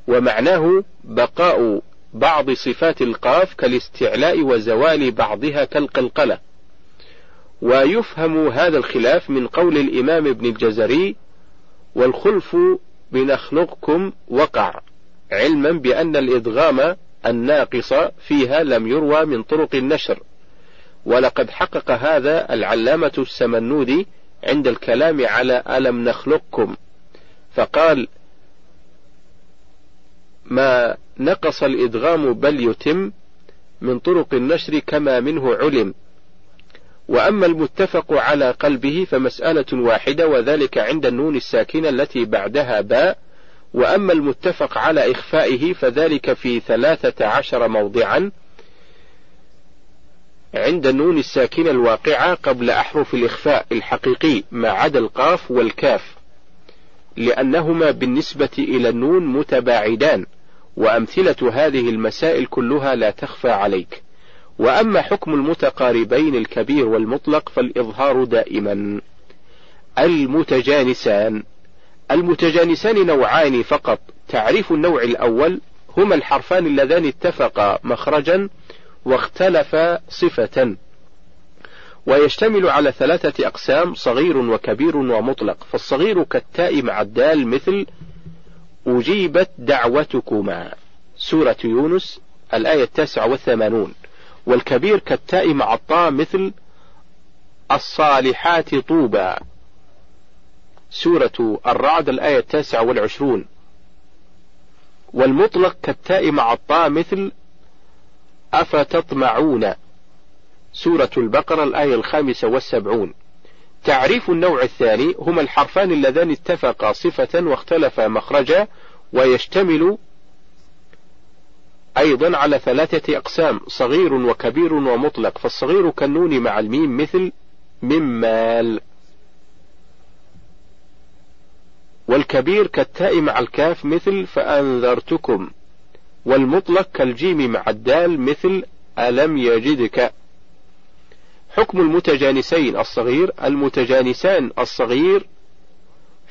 Speaker 1: ومعناه بقاء بعض صفات القاف كالاستعلاء وزوال بعضها كالقلقلة. ويفهم هذا الخلاف من قول الإمام ابن الجزري: والخلف بنخلقكم وقع علما بأن الإدغام الناقص فيها لم يروى من طرق النشر ولقد حقق هذا العلامة السمنودي عند الكلام على ألم نخلقكم. فقال ما نقص الإدغام بل يتم من طرق النشر كما منه علم. وأما المتفق على قلبه فمسألة واحدة وذلك عند النون الساكنة التي بعدها باء. وأما المتفق على إخفائه فذلك في ثلاثة عشر موضعا. عند النون الساكنة الواقعة قبل أحرف الإخفاء الحقيقي ما عدا القاف والكاف لأنهما بالنسبة إلى النون متباعدان وأمثلة هذه المسائل كلها لا تخفى عليك. وأما حكم المتقاربين الكبير والمطلق فالإظهار دائما. المتجانسان. المتجانسان نوعان فقط. تعريف النوع الأول هما الحرفان اللذان اتفقا مخرجا واختلفا صفة. ويشتمل على ثلاثة أقسام صغير وكبير ومطلق. فالصغير كالتاء مع الدال مثل أجيبت دعوتكما. سورة يونس الآية التاسعة والثمانون. والكبير كالتاء مع الطاء مثل الصالحات طوبى. سورة الرعد الآية التاسعة والعشرون. والمطلق كالتاء مع الطاء مثل أفتطمعون؟ سورة البقرة الآية الخامسة والسبعون. تعريف النوع الثاني هما الحرفان اللذان اتفقا صفة واختلفا مخرجا ويشتمل أيضا على ثلاثة أقسام صغير وكبير ومطلق. فالصغير كالنون مع الميم مثل من مال والكبير كالتاء مع الكاف مثل فأنذرتكم. والمطلق كالجيم مع الدال مثل ألم يجدك. حكم المتجانسين الصغير المتجانسان الصغير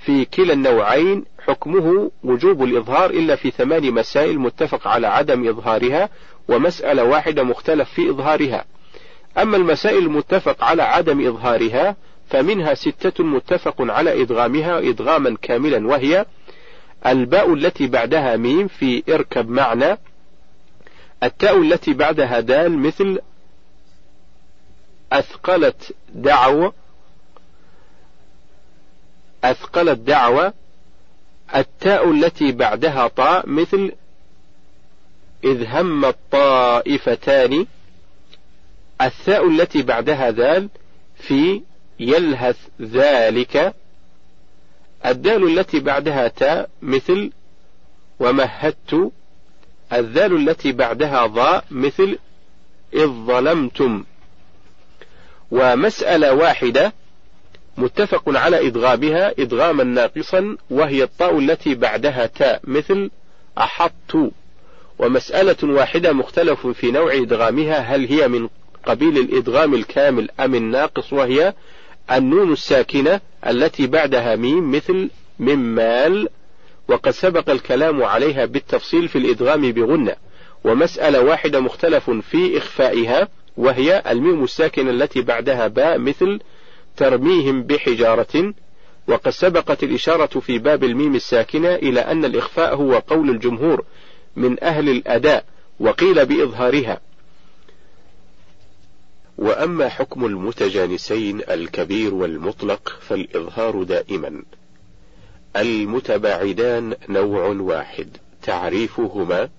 Speaker 1: في كلا النوعين حكمه وجوب الإظهار إلا في ثمان مسائل متفق على عدم إظهارها ومسألة واحدة مختلف في إظهارها. أما المسائل المتفق على عدم إظهارها فمنها ستة متفق على إدغامها إدغاما كاملا وهي الباء التي بعدها ميم في إركب معنا التاء التي بعدها دال مثل أثقلت دعوة أثقلت دعوة التاء التي بعدها طاء مثل إذ هم الطائفتان الثاء التي بعدها ذال في يلهث ذلك الدال التي بعدها تاء مثل ومهدت. الذال التي بعدها ضاء مثل إذ ظلمتم. ومسألة واحدة متفق على إدغامها إدغاما ناقصا وهي الطاء التي بعدها تاء مثل أحطت. ومسألة واحدة مختلف في نوع إدغامها هل هي من قبيل الإدغام الكامل أم الناقص وهي النون الساكنة التي بعدها ميم مثل ممال وقد سبق الكلام عليها بالتفصيل في الإدغام بغنة. ومسألة واحدة مختلف في إخفائها وهي الميم الساكنة التي بعدها باء مثل ترميهم بحجارة. وقد سبقت الإشارة في باب الميم الساكنة إلى أن الإخفاء هو قول الجمهور من أهل الأداء وقيل بإظهارها. وأما حكم المتجانسين الكبير والمطلق فالإظهار دائما. المتباعدان نوع واحد. تعريفهما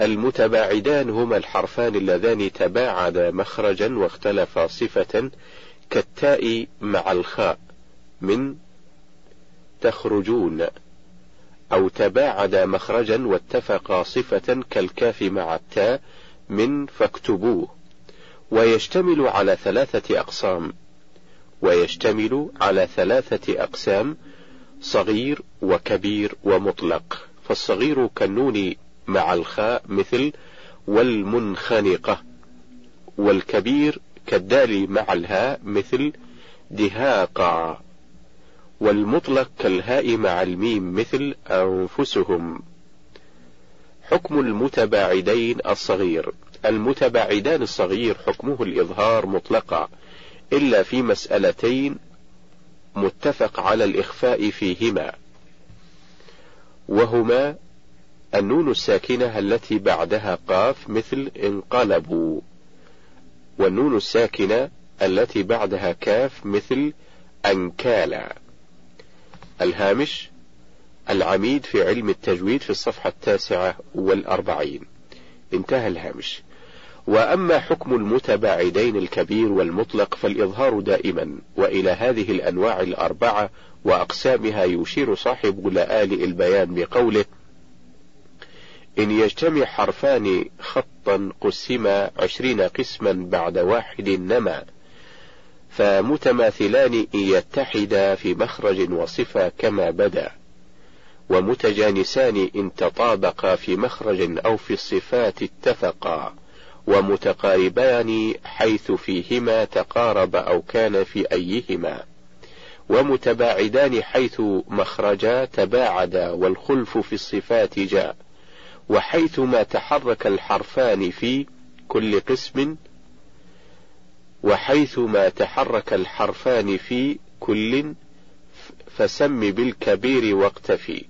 Speaker 1: المتباعدان هما الحرفان اللذان تباعدا مخرجا واختلفا صفة كالتاء مع الخاء من تخرجون أو تباعدا مخرجا واتفقا صفة كالكاف مع التاء من فاكتبوه. ويشتمل على ثلاثة أقسام. ويشتمل على ثلاثة أقسام صغير وكبير ومطلق. فالصغير كالنون مع الخاء مثل والمنخنقة والكبير كالدال مع الهاء مثل دهاقا والمطلق كالهاء مع الميم مثل أنفسهم. حكم المتباعدين الصغير. المتباعدان الصغير حكمه الإظهار مطلقا إلا في مسألتين متفق على الإخفاء فيهما وهما النون الساكنة التي بعدها قاف مثل انقلبوا والنون الساكنة التي بعدها كاف مثل أنكالا. الهامش العميد في علم التجويد في الصفحة التاسعة والأربعين. انتهى الهامش. وأما حكم المتباعدين الكبير والمطلق فالإظهار دائما وإلى هذه الأنواع الأربعة وأقسامها يشير صاحب لآلئ البيان بقوله إن يجتمع حرفان خطا قسما عشرين قسما بعد واحد نما فمتماثلان إن يتحدا في مخرج وصفة كما بدا ومتجانسان إن تطابقا في مخرج أو في الصفات اتفقا. ومتقاربان حيث فيهما تقارب أو كان في أيهما. ومتباعدان حيث مخرجا تباعدا والخلف في الصفات جاء. وحيثما تحرك الحرفان في كل قسم وحيثما تحرك الحرفان في كل فسم بالكبير واقتفي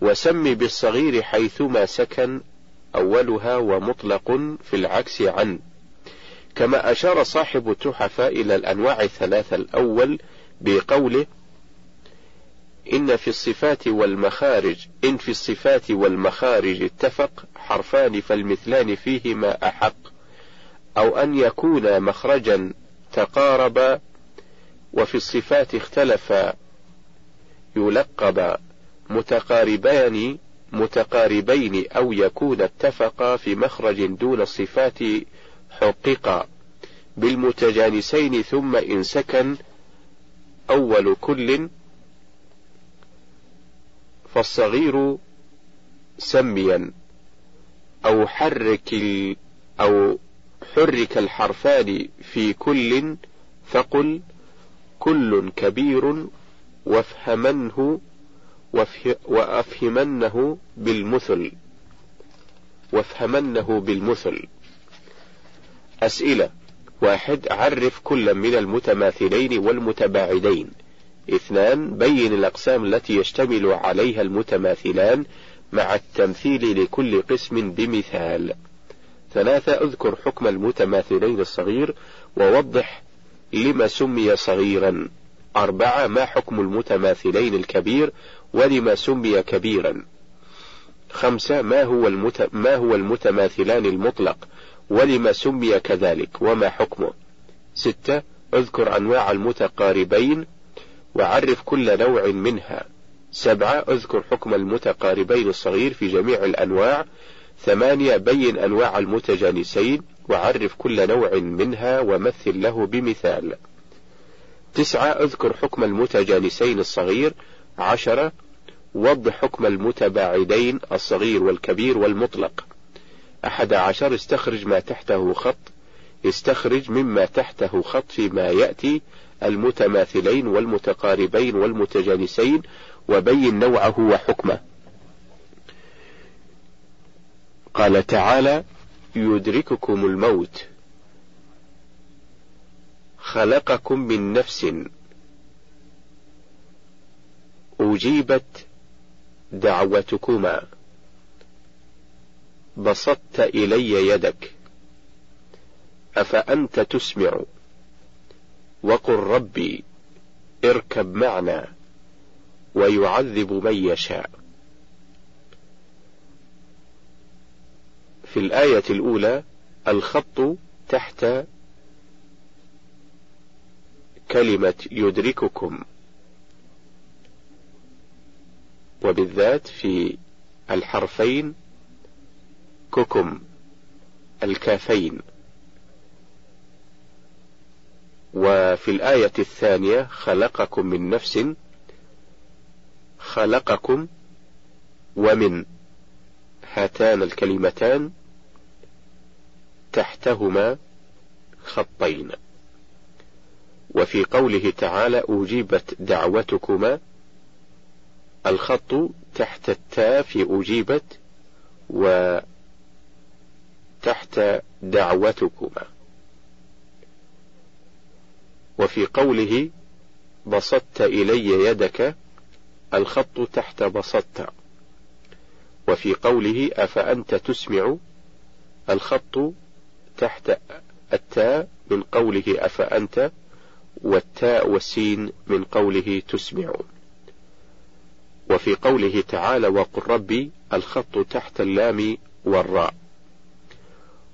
Speaker 1: وسم بالصغير حيثما سكن أولها ومطلق في العكس عن. كما أشار صاحب التحفة إلى الأنواع الثلاثة الأول بقوله إن في الصفات والمخارج إن في الصفات والمخارج اتفق حرفان فالمثلان فيهما أحق. أو أن يكون مخرجا تقاربا وفي الصفات اختلف يلقب متقاربان متقاربين أو يكون اتفقا في مخرج دون الصفات حققا. بالمتجانسين ثم إن سكن أول كل فالصغير سميا. أو حرك أو حرك الحرفان في كل فقل كل كبير وافهمنه وأفهمنه بالمثل. وافهمنه بالمثل. أسئلة. واحد عرف كل من المتماثلين والمتباعدين. اثنان بين الأقسام التي يشتمل عليها المتماثلان مع التمثيل لكل قسم بمثال. ثلاثة اذكر حكم المتماثلين الصغير ووضح لما سمي صغيرا. أربعة ما حكم المتماثلين الكبير ولما سمي كبيرا. خمسة ما هو, المت... ما هو المتماثلان المطلق؟ ولما سمي كذلك؟ وما حكمه؟ ستة اذكر أنواع المتقاربين وعرف كل نوع منها. سبعة اذكر حكم المتقاربين الصغير في جميع الأنواع. ثمانية بين أنواع المتجانسين وعرف كل نوع منها ومثل له بمثال. تسعة اذكر حكم المتجانسين الصغير عشرة وضح حكم المتباعدين الصغير والكبير والمطلق. أحد عشر استخرج ما تحته خط استخرج مما تحته خط فيما يأتي المتماثلين والمتقاربين والمتجانسين وبين نوعه وحكمه. قال تعالى يدرككم الموت خلقكم من نفس أجيبت دعوتكما. بسطت إلي يدك. أفأنت تسمع؟ وقل ربي اركب معنا ويعذب من يشاء. في الآية الأولى الخط تحت كلمة يدرككم. وبالذات في الحرفين ككم الكافين. وفي الآية الثانية خلقكم من نفس خلقكم ومن هاتان الكلمتان تحتهما خطين. وفي قوله تعالى أجيبت دعوتكما الخط تحت التاء في أجيبت وتحت دعوتكما. وفي قوله بسطت إلي يدك الخط تحت بسطت. وفي قوله أفأنت تسمع الخط تحت التاء من قوله أفأنت والتاء والسين من قوله تسمع. وفي قوله تعالى وقل ربي الخط تحت اللام والراء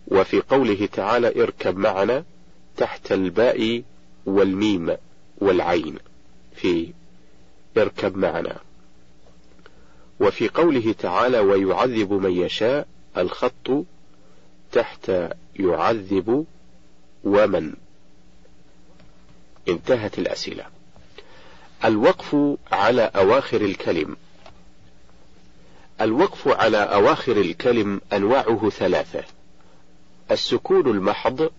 Speaker 1: وفي قوله تعالى اركب معنا تحت الباء والميم والعين في اركب معنا وفي قوله تعالى ويعذب من يشاء الخط تحت يعذب ومن انتهت الأسئلة. الوقف على أواخر الكلم. الوقف على أواخر الكلم أنواعه ثلاثة. السكون المحض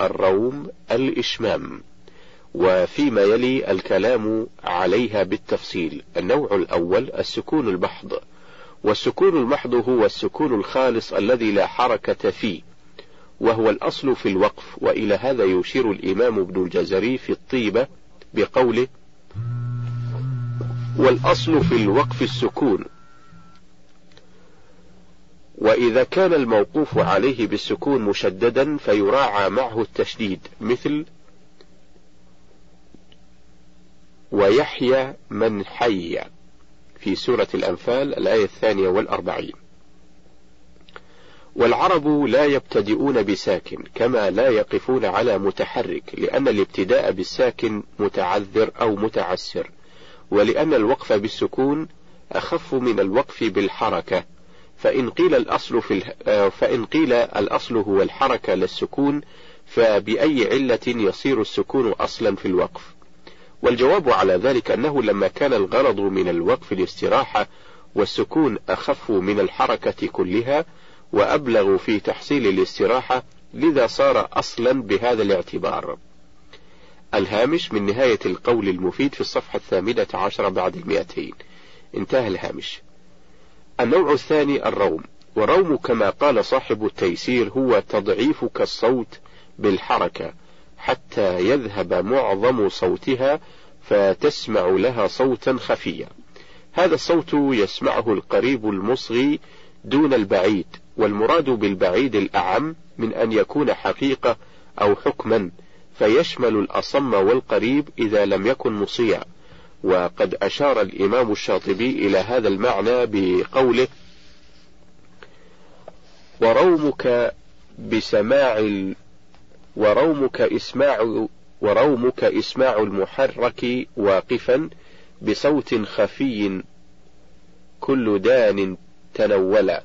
Speaker 1: الروم الإشمام. وفيما يلي الكلام عليها بالتفصيل النوع الأول السكون المحض. والسكون المحض هو السكون الخالص الذي لا حركة فيه. وهو الأصل في الوقف وإلى هذا يشير الإمام ابن الجزري في الطيبة بقوله والأصل في الوقف السكون. وإذا كان الموقوف عليه بالسكون مشددا فيراعى معه التشديد مثل ويحيى من حي في سورة الأنفال الآية الثانية والأربعين. والعرب لا يبتدئون بساكن كما لا يقفون على متحرك لأن الابتداء بالساكن متعذر أو متعسر. ولأن الوقف بالسكون أخف من الوقف بالحركة. فإن قيل الأصل في آه، فإن قيل الأصل هو الحركة للسكون فبأي علة يصير السكون أصلا في الوقف؟ والجواب على ذلك أنه لما كان الغرض من الوقف الاستراحة والسكون أخف من الحركة كلها وأبلغ في تحصيل الاستراحة لذا صار أصلا بهذا الاعتبار. الهامش من نهاية القول المفيد في الصفحة الثامنة عشر بعد المئتين. انتهى الهامش. النوع الثاني الروم. والروم كما قال صاحب التيسير هو تضعيفك الصوت بالحركة. حتى يذهب معظم صوتها فتسمع لها صوتا خفيا. هذا الصوت يسمعه القريب المصغي دون البعيد. والمراد بالبعيد الأعم من أن يكون حقيقة أو حكما. فيشمل الأصم والقريب إذا لم يكن مصيع وقد أشار الإمام الشاطبي إلى هذا المعنى بقوله ورومك بسماع. ورومك إسماع ورومك إسماع المحرك واقفا بصوت خفي كل دان تنولا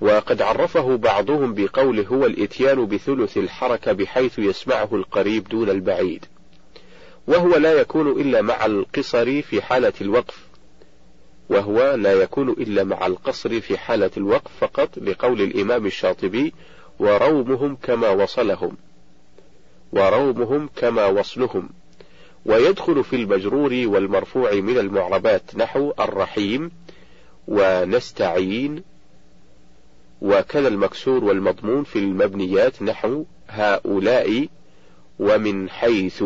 Speaker 1: وقد عرفه بعضهم بقوله هو الإتيان بثلث الحركة بحيث يسمعه القريب دون البعيد. وهو لا يكون إلا مع القصر في حالة الوقف. وهو لا يكون إلا مع القصر في حالة الوقف فقط لقول الإمام الشاطبي ورومهم كما وصلهم ورومهم كما وصلهم. ويدخل في المجرور والمرفوع من المعربات نحو الرحيم ونستعين وكذا المكسور والمضمون في المبنيات نحو هؤلاء ومن حيث.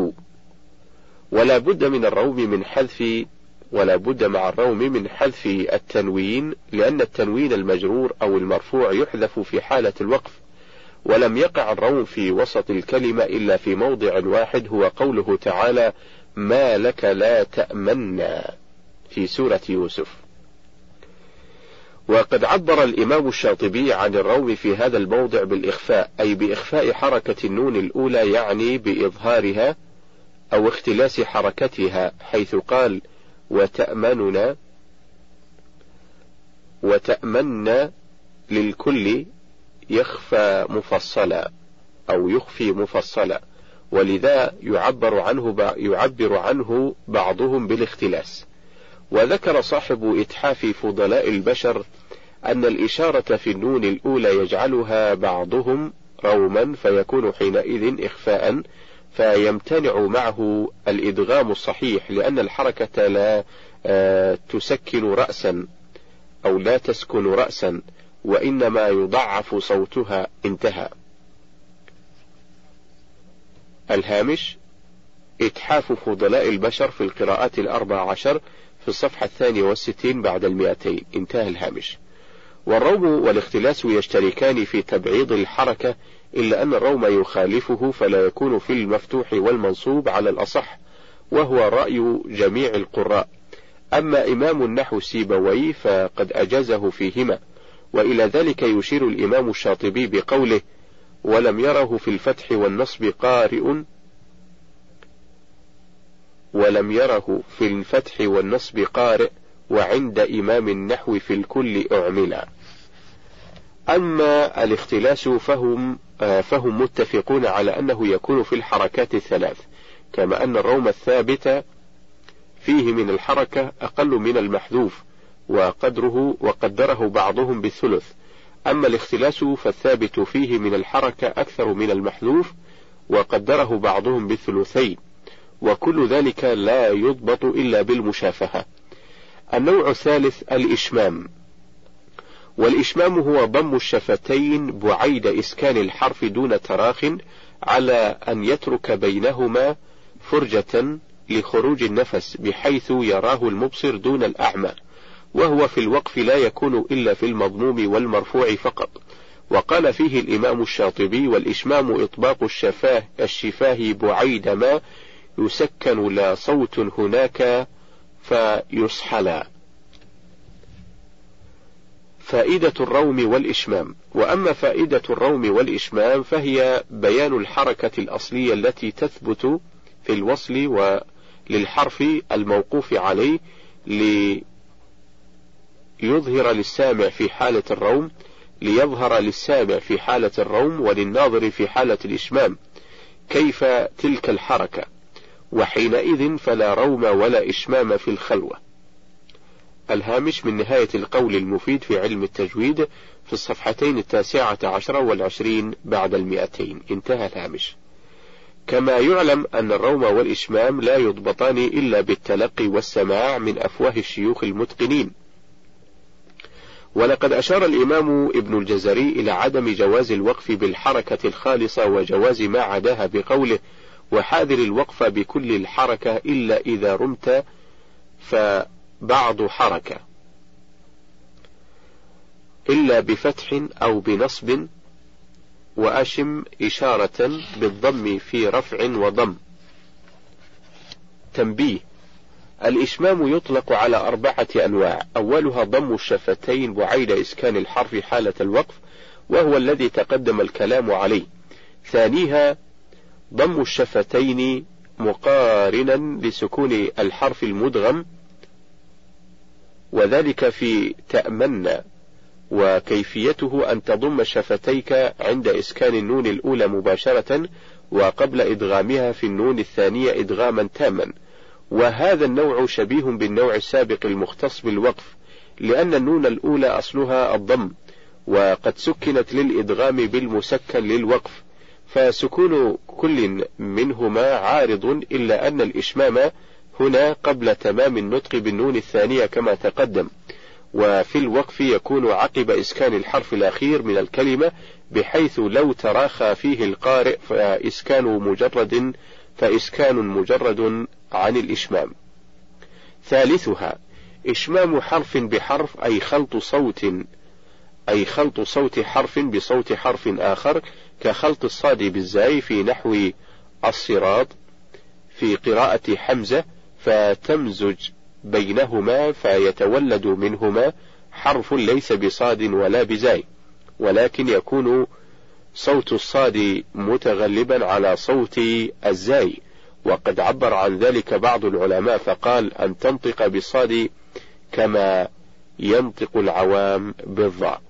Speaker 1: ولا بد من الروم من حذف ولا بد مع الروم من حذف التنوين لأن التنوين المجرور أو المرفوع يحذف في حالة الوقف ولم يقع الروم في وسط الكلمة إلا في موضع واحد هو قوله تعالى ما لك لا تأمنا في سورة يوسف. وقد عبر الإمام الشاطبي عن الروم في هذا الموضع بالإخفاء أي بإخفاء حركة النون الأولى يعني بإظهارها أو اختلاس حركتها حيث قال وتأمننا وتأمن للكل يخفى مفصلا أو يخفي مفصلا. ولذا يعبر عنه يعبر عنه بعضهم بالاختلاس. وذكر صاحب إتحاف فضلاء البشر أن الإشارة في النون الأولى يجعلها بعضهم روما فيكون حينئذ إخفاء فيمتنع معه الإدغام الصحيح لأن الحركة لا آه، تسكن رأسا أو لا تسكن رأسا وإنما يضعف صوتها انتهى. الهامش إتحاف فضلاء البشر في القراءات الأربع عشر في الصفحة الثانية والستين بعد المئتين. انتهى الهامش. والروم والاختلاس يشتركان في تبعيض الحركة إلا أن الروم يخالفه فلا يكون في المفتوح والمنصوب على الأصح وهو رأي جميع القراء. أما إمام النحو سيبوي فقد أجازه فيهما وإلى ذلك يشير الإمام الشاطبي بقوله ولم يره في الفتح والنصب قارئ ولم يره في الفتح والنصب قارئ وعند إمام النحو في الكل أعملا. أما الاختلاس فهم آه، فهم متفقون على أنه يكون في الحركات الثلاث كما أن الروم الثابت فيه من الحركة أقل من المحذوف وقدره وقدره بعضهم بالثلث. أما الاختلاس فالثابت فيه من الحركة أكثر من المحذوف وقدره بعضهم بالثلثين. وكل ذلك لا يضبط إلا بالمشافهة. النوع الثالث الإشمام. والإشمام هو ضم الشفتين بعيد إسكان الحرف دون تراخ على أن يترك بينهما فرجة لخروج النفس بحيث يراه المبصر دون الأعمى. وهو في الوقف لا يكون إلا في المضموم والمرفوع فقط. وقال فيه الإمام الشاطبي والإشمام إطباق الشفاه الشفاه بعيد ما يسكن لا صوت هناك فيصحلا فائدة الروم والإشمام. وأما فائدة الروم والإشمام فهي بيان الحركة الأصلية التي تثبت في الوصل وللحرف الموقوف عليه ليظهر للسامع في حالة الروم ليظهر للسامع في حالة الروم وللناظر في حالة الإشمام. كيف تلك الحركة؟ وحينئذ فلا روم ولا إشمام في الخلوة. الهامش من نهاية القول المفيد في علم التجويد في الصفحتين التاسعة عشرة والعشرين بعد المئتين. انتهى الهامش. كما يعلم أن الروم والإشمام لا يضبطان إلا بالتلقي والسماع من أفواه الشيوخ المتقنين. ولقد أشار الإمام ابن الجزري إلى عدم جواز الوقف بالحركة الخالصة وجواز ما عداها بقوله وحاذر الوقف بكل الحركة إلا إذا رمت فبعض حركة. إلا بفتح أو بنصب وأشم إشارة بالضم في رفع وضم. تنبيه الإشمام يطلق على أربعة أنواع. أولها ضم الشفتين بعيد إسكان الحرف حالة الوقف وهو الذي تقدم الكلام عليه. ثانيها ضم الشفتين مقارنا لسكون الحرف المدغم وذلك في تأمن وكيفيته أن تضم شفتيك عند إسكان النون الأولى مباشرة وقبل إدغامها في النون الثانية إدغاما تاما. وهذا النوع شبيه بالنوع السابق المختص بالوقف لأن النون الأولى أصلها الضم وقد سكنت للإدغام بالمسكن للوقف. فسكون كل منهما عارض إلا أن الإشمام هنا قبل تمام النطق بالنون الثانية كما تقدم وفي الوقف يكون عقب إسكان الحرف الأخير من الكلمة بحيث لو تراخى فيه القارئ فإسكان مجرد فإسكان مجرد عن الإشمام. ثالثها إشمام حرف بحرف أي خلط صوت أي خلط صوت حرف بصوت حرف آخر كخلط الصاد بالزاي في نحو الصراط في قراءة حمزة فتمزج بينهما فيتولد منهما حرف ليس بصاد ولا بزاي ولكن يكون صوت الصاد متغلبا على صوت الزاي. وقد عبر عن ذلك بعض العلماء فقال أن تنطق بالصاد كما ينطق العوام بالضاء.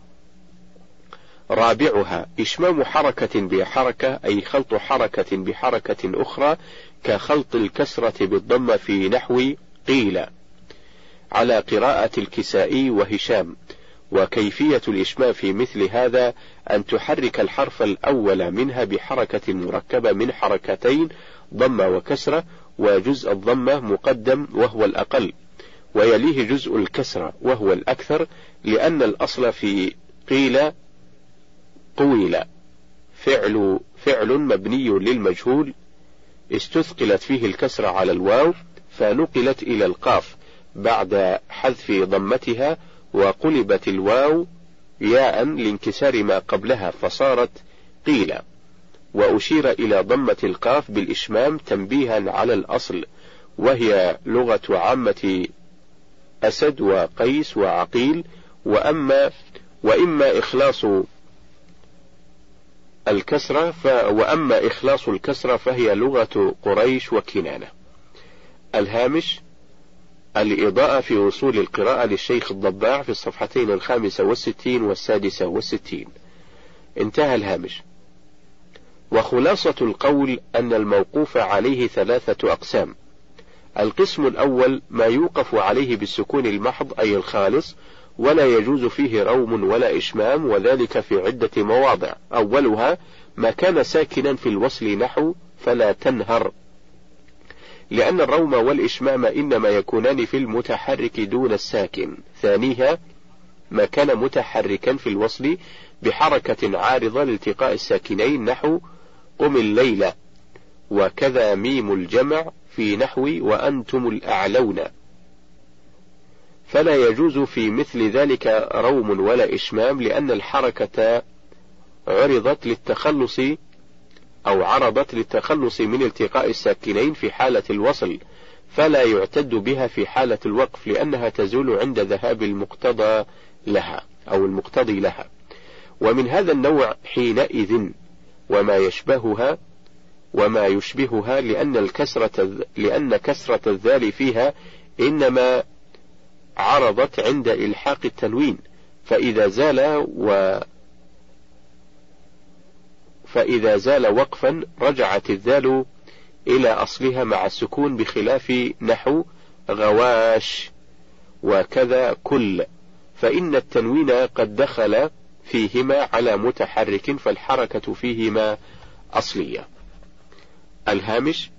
Speaker 1: رابعها إشمام حركة بحركة أي خلط حركة بحركة أخرى كخلط الكسرة بالضمة في نحو قيل. على قراءة الكسائي وهشام. وكيفية الإشمام في مثل هذا أن تحرك الحرف الأول منها بحركة مركبة من حركتين ضمة وكسرة وجزء الضمة مقدم وهو الأقل. ويليه جزء الكسرة وهو الأكثر لأن الأصل في قيل قويل فعل فعل مبني للمجهول. استثقلت فيه الكسرة على الواو فنقلت إلى القاف بعد حذف ضمتها وقلبت الواو ياء لانكسار ما قبلها فصارت قيل وأشير إلى ضمة القاف بالإشمام تنبيها على الأصل وهي لغة عامة أسد وقيس وعقيل وأما وإما إخلاص الكسرة ف وأما إخلاص الكسرة فهي لغة قريش وكنانة. الهامش الإضاءة في وصول القراءة للشيخ الضباع في الصفحتين الخامسة والستين والسادسة والستين. انتهى الهامش. وخلاصة القول أن الموقوف عليه ثلاثة أقسام. القسم الأول ما يوقف عليه بالسكون المحض أي الخالص ولا يجوز فيه روم ولا إشمام وذلك في عدة مواضع. أولها ما كان ساكنا في الوصل نحو فلا تنهر. لأن الروم والإشمام إنما يكونان في المتحرك دون الساكن. ثانيها ما كان متحركا في الوصل بحركة عارضة لالتقاء الساكنين نحو قم الليلة. وكذا ميم الجمع في نحو وأنتم الأعلون. فلا يجوز في مثل ذلك روم ولا إشمام لأن الحركة عرضت للتخلص أو عرضت للتخلص من التقاء الساكنين في حالة الوصل فلا يعتد بها في حالة الوقف لأنها تزول عند ذهاب المقتضى لها أو المقتضي لها. ومن هذا النوع حينئذ وما يشبهها وما يشبهها لأن الكسرة لأن كسرة الذال فيها إنما عرضت عند إلحاق التنوين فإذا زال و فإذا زال وقفا رجعت الذال إلى أصلها مع السكون بخلاف نحو غواش وكذا كل فإن التنوين قد دخل فيهما على متحرك فالحركة فيهما أصلية. الهامش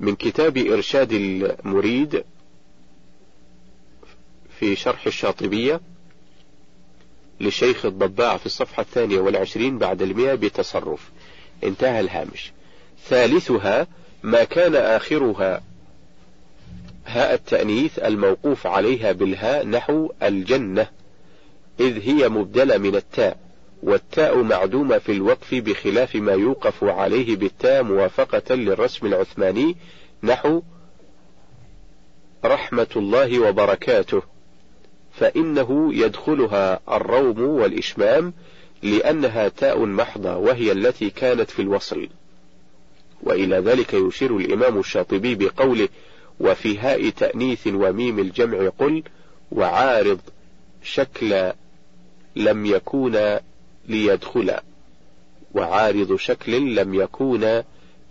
Speaker 1: من كتاب إرشاد المريد في شرح الشاطبية للشيخ الضباع في الصفحة الثانية والعشرين بعد المئة بتصرف. انتهى الهامش. ثالثها ما كان آخرها هاء التأنيث الموقوف عليها بالهاء نحو الجنة إذ هي مبدلة من التاء. والتاء معدومة في الوقف بخلاف ما يوقف عليه بالتاء موافقة للرسم العثماني. نحو رحمة الله وبركاته. فإنه يدخلها الروم والإشمام لأنها تاء محضة وهي التي كانت في الوصل. وإلى ذلك يشير الإمام الشاطبي بقوله وفي هاء تأنيث وميم الجمع قل وعارض شكل لم يكون ليدخل وعارض شكل لم يكون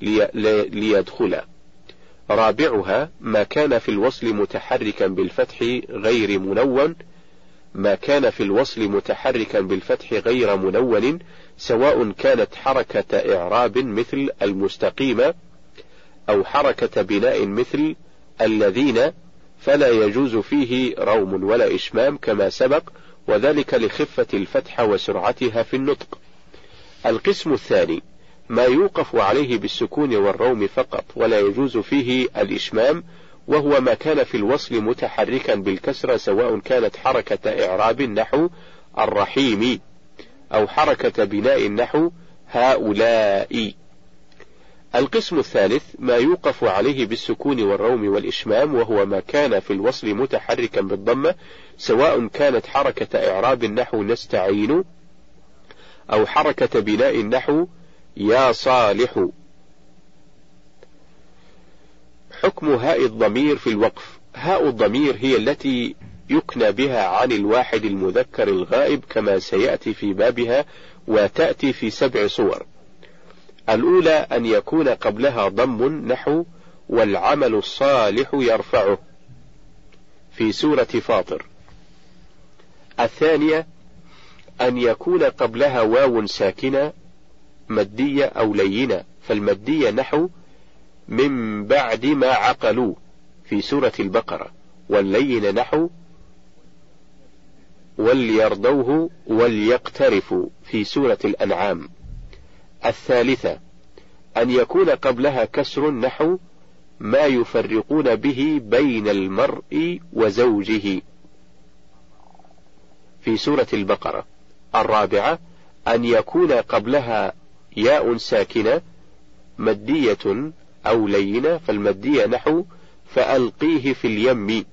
Speaker 1: لي ليدخل. رابعها ما كان في الوصل متحركا بالفتح غير منون ما كان في الوصل متحركا بالفتح غير منون سواء كانت حركة إعراب مثل المستقيمة أو حركة بناء مثل الذين فلا يجوز فيه روم ولا إشمام كما سبق وذلك لخفة الفتحة وسرعتها في النطق. القسم الثاني ما يوقف عليه بالسكون والروم فقط ولا يجوز فيه الإشمام وهو ما كان في الوصل متحركا بالكسرة سواء كانت حركة إعراب نحو الرحيم أو حركة بناء نحو هؤلاء القسم الثالث ما يوقف عليه بالسكون والروم والإشمام وهو ما كان في الوصل متحركا بالضمة سواء كانت حركة إعراب النحو نستعين أو حركة بناء النحو يا صالح. حكم هاء الضمير في الوقف. هاء الضمير هي التي يكنى بها عن الواحد المذكر الغائب كما سيأتي في بابها وتأتي في سبع صور. الأولى أن يكون قبلها ضم نحو والعمل الصالح يرفعه. في سورة فاطر. الثانية أن يكون قبلها واو ساكنة مادية أو لينة. فالمادية نحو من بعد ما عقلوا. في سورة البقرة. واللين نحو وليرضوه وليقترفوا. في سورة الأنعام. الثالثة أن يكون قبلها كسر نحو ما يفرقون به بين المرء وزوجه. في سورة البقرة الرابعة أن يكون قبلها ياء ساكنة مدية أو لينة فالمدية نحو فألقيه في اليم.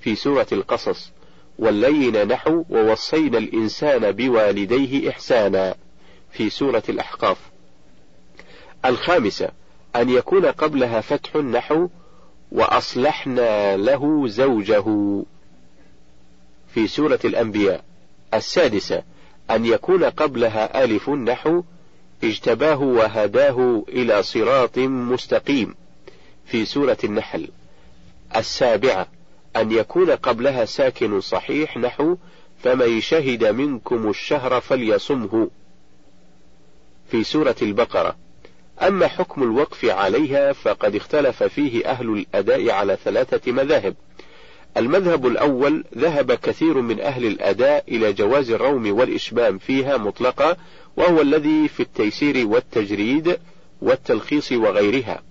Speaker 1: في سورة القصص واللين نحو ووصينا الإنسان بوالديه إحسانا. في سورة الأحقاف الخامسة أن يكون قبلها فتح نحو وأصلحنا له زوجه. في سورة الأنبياء. السادسة أن يكون قبلها ألف نحو اجتباه وهداه إلى صراط مستقيم. في سورة النحل. السابعة أن يكون قبلها ساكن صحيح نحو فمن شهد منكم الشهر فليصمه. في سورة البقرة. أما حكم الوقف عليها فقد اختلف فيه أهل الأداء على ثلاثة مذاهب. المذهب الأول ذهب كثير من أهل الأداء إلى جواز الروم والإشمام فيها مطلقة وهو الذي في التيسير والتجريد والتلخيص وغيرها.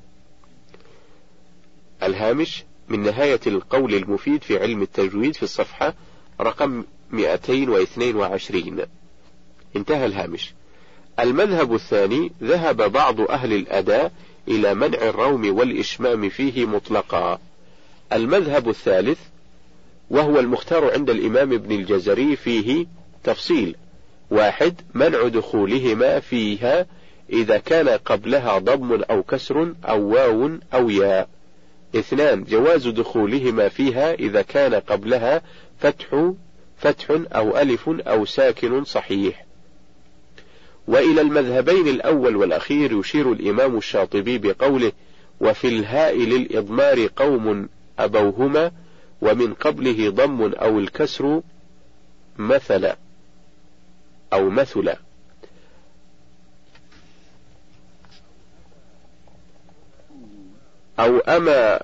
Speaker 1: الهامش من نهاية القول المفيد في علم التجويد في الصفحة رقم 222 انتهى الهامش. المذهب الثاني ذهب بعض أهل الأداء إلى منع الروم والإشمام فيه مطلقا. المذهب الثالث وهو المختار عند الإمام ابن الجزري فيه تفصيل واحد منع دخولهما فيها إذا كان قبلها ضم أو كسر أو واو أو ياء. اثنان جواز دخولهما فيها إذا كان قبلها فتح فتح أو ألف أو ساكن صحيح. وإلى المذهبين الأول والأخير يشير الإمام الشاطبي بقوله وفي الهاء للإضمار قوم أبوهما ومن قبله ضم أو الكسر مثل أو مثل أو أما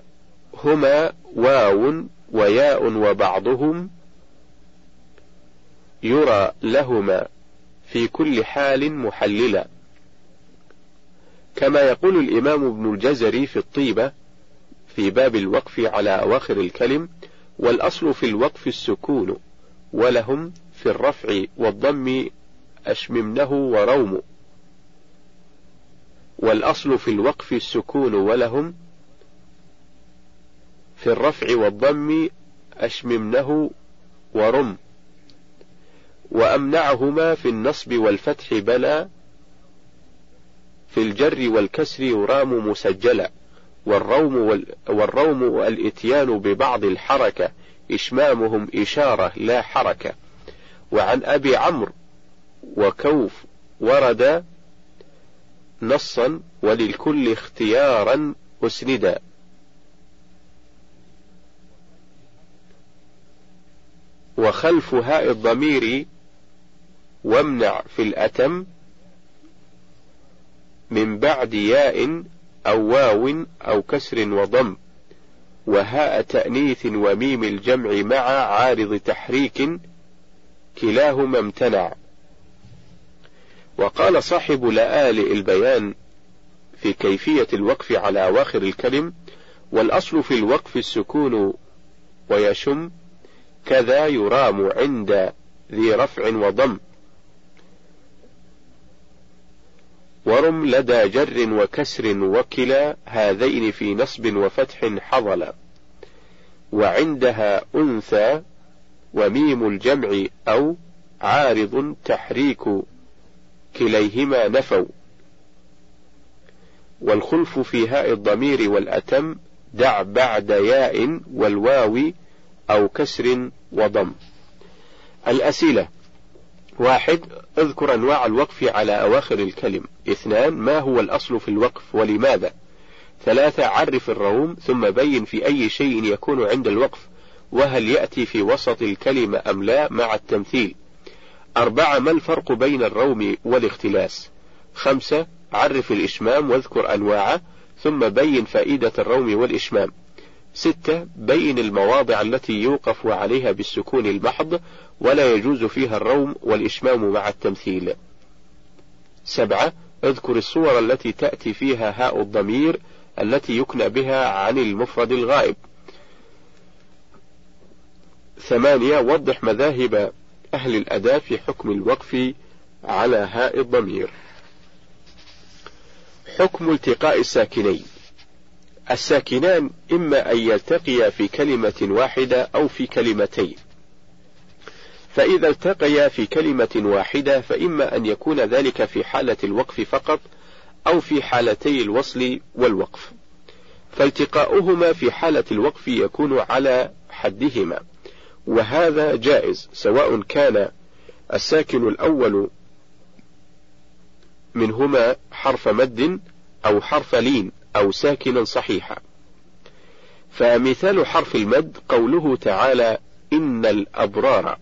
Speaker 1: هما واو وياء وبعضهم يرى لهما. في كل حال محللا كما يقول الإمام ابن الجزري في الطيبة في باب الوقف على أواخر الكلم والأصل في الوقف السكون ولهم في الرفع والضم أشممنه وروم. والأصل في الوقف السكون ولهم في الرفع والضم أشممنه ورم وأمنعهما في النصب والفتح بلا في الجر والكسر يرام مسجلا والروم, وال والروم الإتيان ببعض الحركة إشمامهم إشارة لا حركة. وعن أبي عمرو وكوف ورد نصا وللكل اختيارا أسندا. وخلف هاء الضمير وامنع في الأتم من بعد ياء أو واو أو كسر وضم وهاء تأنيث وميم الجمع مع عارض تحريك كلاهما امتنع. وقال صاحب لآل البيان في كيفية الوقف على أواخر الكلم والأصل في الوقف السكون ويشم كذا يرام عند ذي رفع وضم. ورم لدى جر وكسر وكلا هذين في نصب وفتح حضلا وعندها أنثى وميم الجمع أو عارض تحريك كليهما نفوا. والخلف في هاء الضمير والأتم دع بعد ياء والواو أو كسر وضم. الأسئلة واحد أذكر أنواع الوقف على أواخر الكلم. اثنان ما هو الأصل في الوقف ولماذا؟ ثلاثة عرف الروم ثم بين في أي شيء يكون عند الوقف وهل يأتي في وسط الكلمة أم لا مع التمثيل؟ أربعة ما الفرق بين الروم والاختلاس؟ خمسة عرف الإشمام واذكر أنواعه ثم بين فائدة الروم والإشمام. ستة بين المواضع التي يوقف عليها بالسكون المحض ولا يجوز فيها الروم والإشمام مع التمثيل. سبعة اذكر الصور التي تأتي فيها هاء الضمير التي يكنى بها عن المفرد الغائب. ثمانية وضح مذاهب أهل الأداء في حكم الوقف على هاء الضمير. حكم التقاء الساكنين. الساكنان إما أن يلتقيا في كلمة واحدة أو في كلمتين. فإذا التقيا في كلمة واحدة فإما أن يكون ذلك في حالة الوقف فقط أو في حالتي الوصل والوقف. فالتقاؤهما في حالة الوقف يكون على حدهما. وهذا جائز سواء كان الساكن الأول منهما حرف مد أو حرف لين. أو ساكنا صحيحا. فمثال حرف المد قوله تعالى إن الأبرار.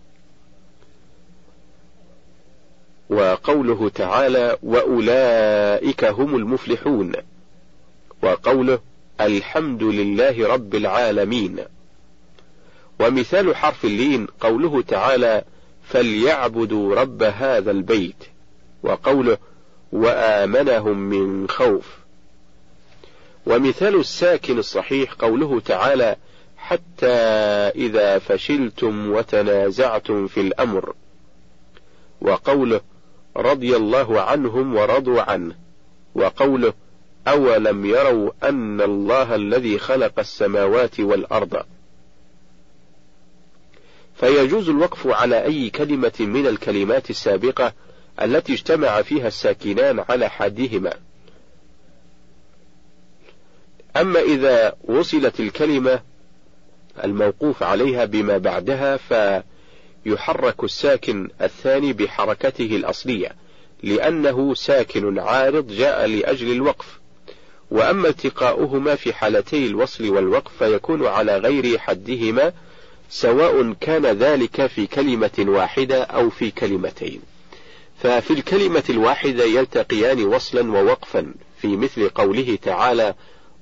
Speaker 1: وقوله تعالى وأولئك هم المفلحون. وقوله الحمد لله رب العالمين. ومثال حرف اللين قوله تعالى فليعبدوا رب هذا البيت. وقوله وآمنهم من خوف. ومثال الساكن الصحيح قوله تعالى حتى إذا فشلتم وتنازعتم في الأمر وقوله رضي الله عنهم ورضوا عنه. وقوله أولم يروا أن الله الذي خلق السماوات والأرض. فيجوز الوقف على أي كلمة من الكلمات السابقة التي اجتمع فيها الساكنان على حدهما أما إذا وصلت الكلمة الموقوف عليها بما بعدها فيحرك الساكن الثاني بحركته الأصلية لأنه ساكن عارض جاء لأجل الوقف. وأما التقاؤهما في حالتي الوصل والوقف فيكون على غير حدهما سواء كان ذلك في كلمة واحدة أو في كلمتين. ففي الكلمة الواحدة يلتقيان وصلا ووقفا في مثل قوله تعالى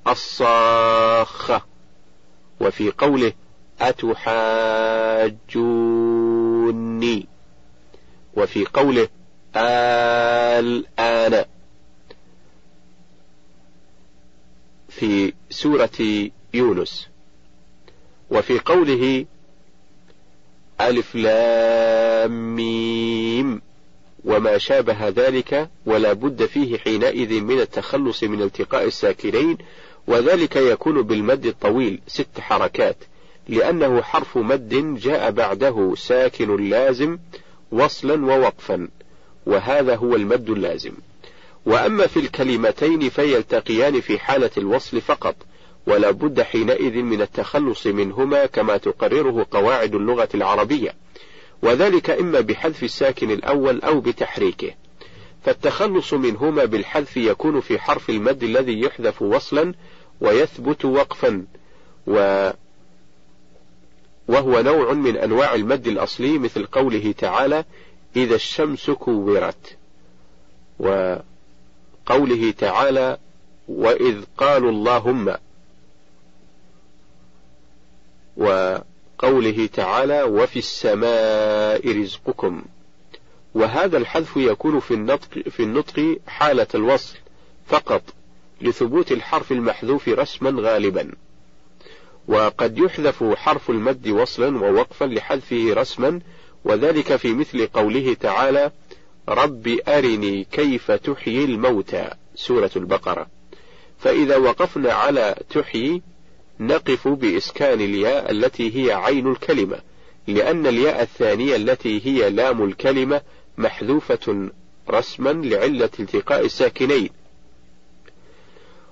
Speaker 1: الصاخة. وفي قوله أتحاجوني. وفي قوله الآن. في سورة يونس. وفي قوله ألف لام ميم. وما شابه ذلك ولا بد فيه حينئذ من التخلص من التقاء الساكنين وذلك يكون بالمد الطويل ست حركات لأنه حرف مد جاء بعده ساكن لازم وصلا ووقفا وهذا هو المد اللازم. وأما في الكلمتين فيلتقيان في حالة الوصل فقط ولا بد حينئذ من التخلص منهما كما تقرره قواعد اللغة العربية. وذلك إما بحذف الساكن الأول أو بتحريكه. فالتخلص منهما بالحذف يكون في حرف المد الذي يحذف وصلا ويثبت وقفا و وهو نوع من أنواع المد الأصلي مثل قوله تعالى إذا الشمس كورت وقوله تعالى وإذ قالوا اللهم وقوله تعالى وفي السماء رزقكم وهذا الحذف يكون في النطق في النطق حالة الوصل فقط لثبوت الحرف المحذوف رسما غالبا. وقد يحذف حرف المد وصلا ووقفا لحذفه رسما وذلك في مثل قوله تعالى رب أرني كيف تحيي الموتى سورة البقرة. فإذا وقفنا على تحيي نقف بإسكان الياء التي هي عين الكلمة لأن الياء الثانية التي هي لام الكلمة محذوفة رسما لعلة التقاء الساكنين.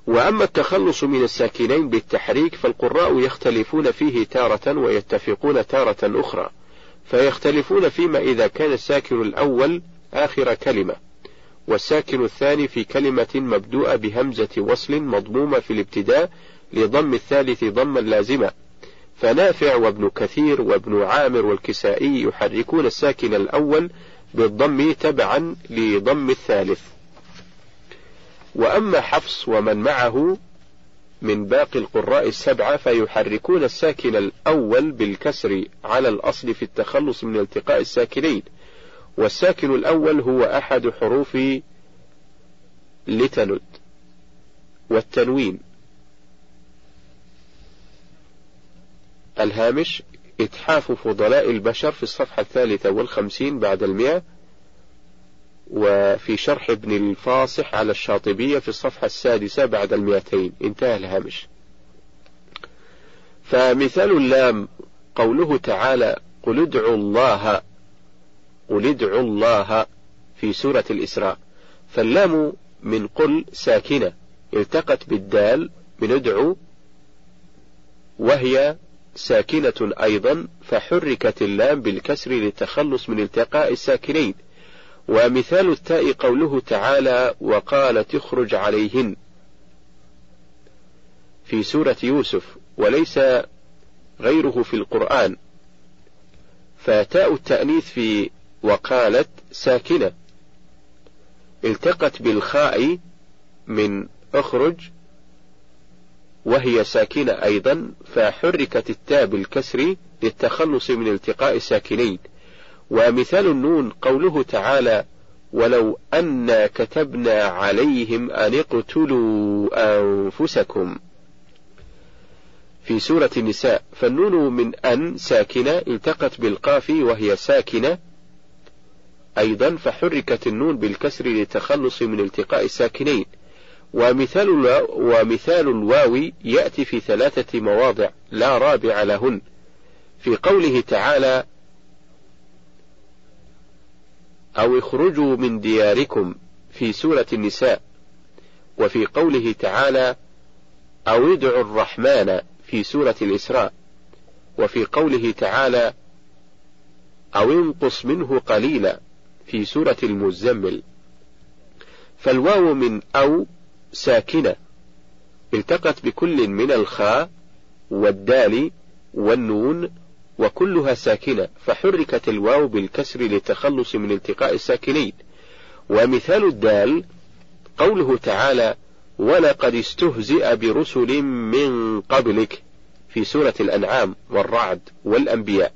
Speaker 1: وأما التخلص من الساكنين بالتحريك فالقراء يختلفون فيه تارة ويتفقون تارة أخرى فيختلفون فيما إذا كان الساكن الأول آخر كلمة والساكن الثاني في كلمة مبدوءة بهمزة وصل مضمومة في الابتداء لضم الثالث ضما لازما فنافع وابن كثير وابن عامر والكسائي يحركون الساكن الأول بالضم تبعا لضم الثالث. وأما حفص ومن معه من باقي القراء السبعة فيحركون الساكن الأول بالكسر على الأصل في التخلص من التقاء الساكنين. والساكن الأول هو أحد حروف لتلد والتنوين. الهامش إتحاف فضلاء البشر في الصفحة الثالثة والخمسين بعد المئة وفي شرح ابن الفاصح على الشاطبية في الصفحة السادسة بعد المئتين. انتهى الهامش. فمثال اللام قوله تعالى قل ادعوا الله قل ادعوا الله في سورة الإسراء. فاللام من قل ساكنة التقت بالدال من ادعو وهي ساكنة أيضا فحركت اللام بالكسر للتخلص من التقاء الساكنين. ومثال التاء قوله تعالى وقال تخرج عليهن. في سورة يوسف وليس غيره في القرآن. فتاء التأنيث في وقالت ساكنة. التقت بالخاء من اخرج وهي ساكنة أيضا فحركت التاء بالكسر للتخلص من التقاء الساكنين. ومثال النون قوله تعالى ولو أنا كتبنا عليهم أن اقتلوا أنفسكم في سورة النساء فالنون من أن ساكنة التقت بالقاف وهي ساكنة. أيضا فحركت النون بالكسر للتخلص من التقاء الساكنين. ومثال ومثال الواو يأتي في ثلاثة مواضع لا رابع لهن. في قوله تعالى أو اخرجوا من دياركم في سورة النساء. وفي قوله تعالى أو ادعوا الرحمن في سورة الإسراء. وفي قوله تعالى أو انقص منه قليلا في سورة المزمل. فالواو من أو ساكنة التقت بكل من الخاء والدال والنون وكلها ساكنة فحركت الواو بالكسر للتخلص من التقاء الساكنين. ومثال الدال قوله تعالى ولقد استهزئ برسل من قبلك في سورة الأنعام والرعد والأنبياء.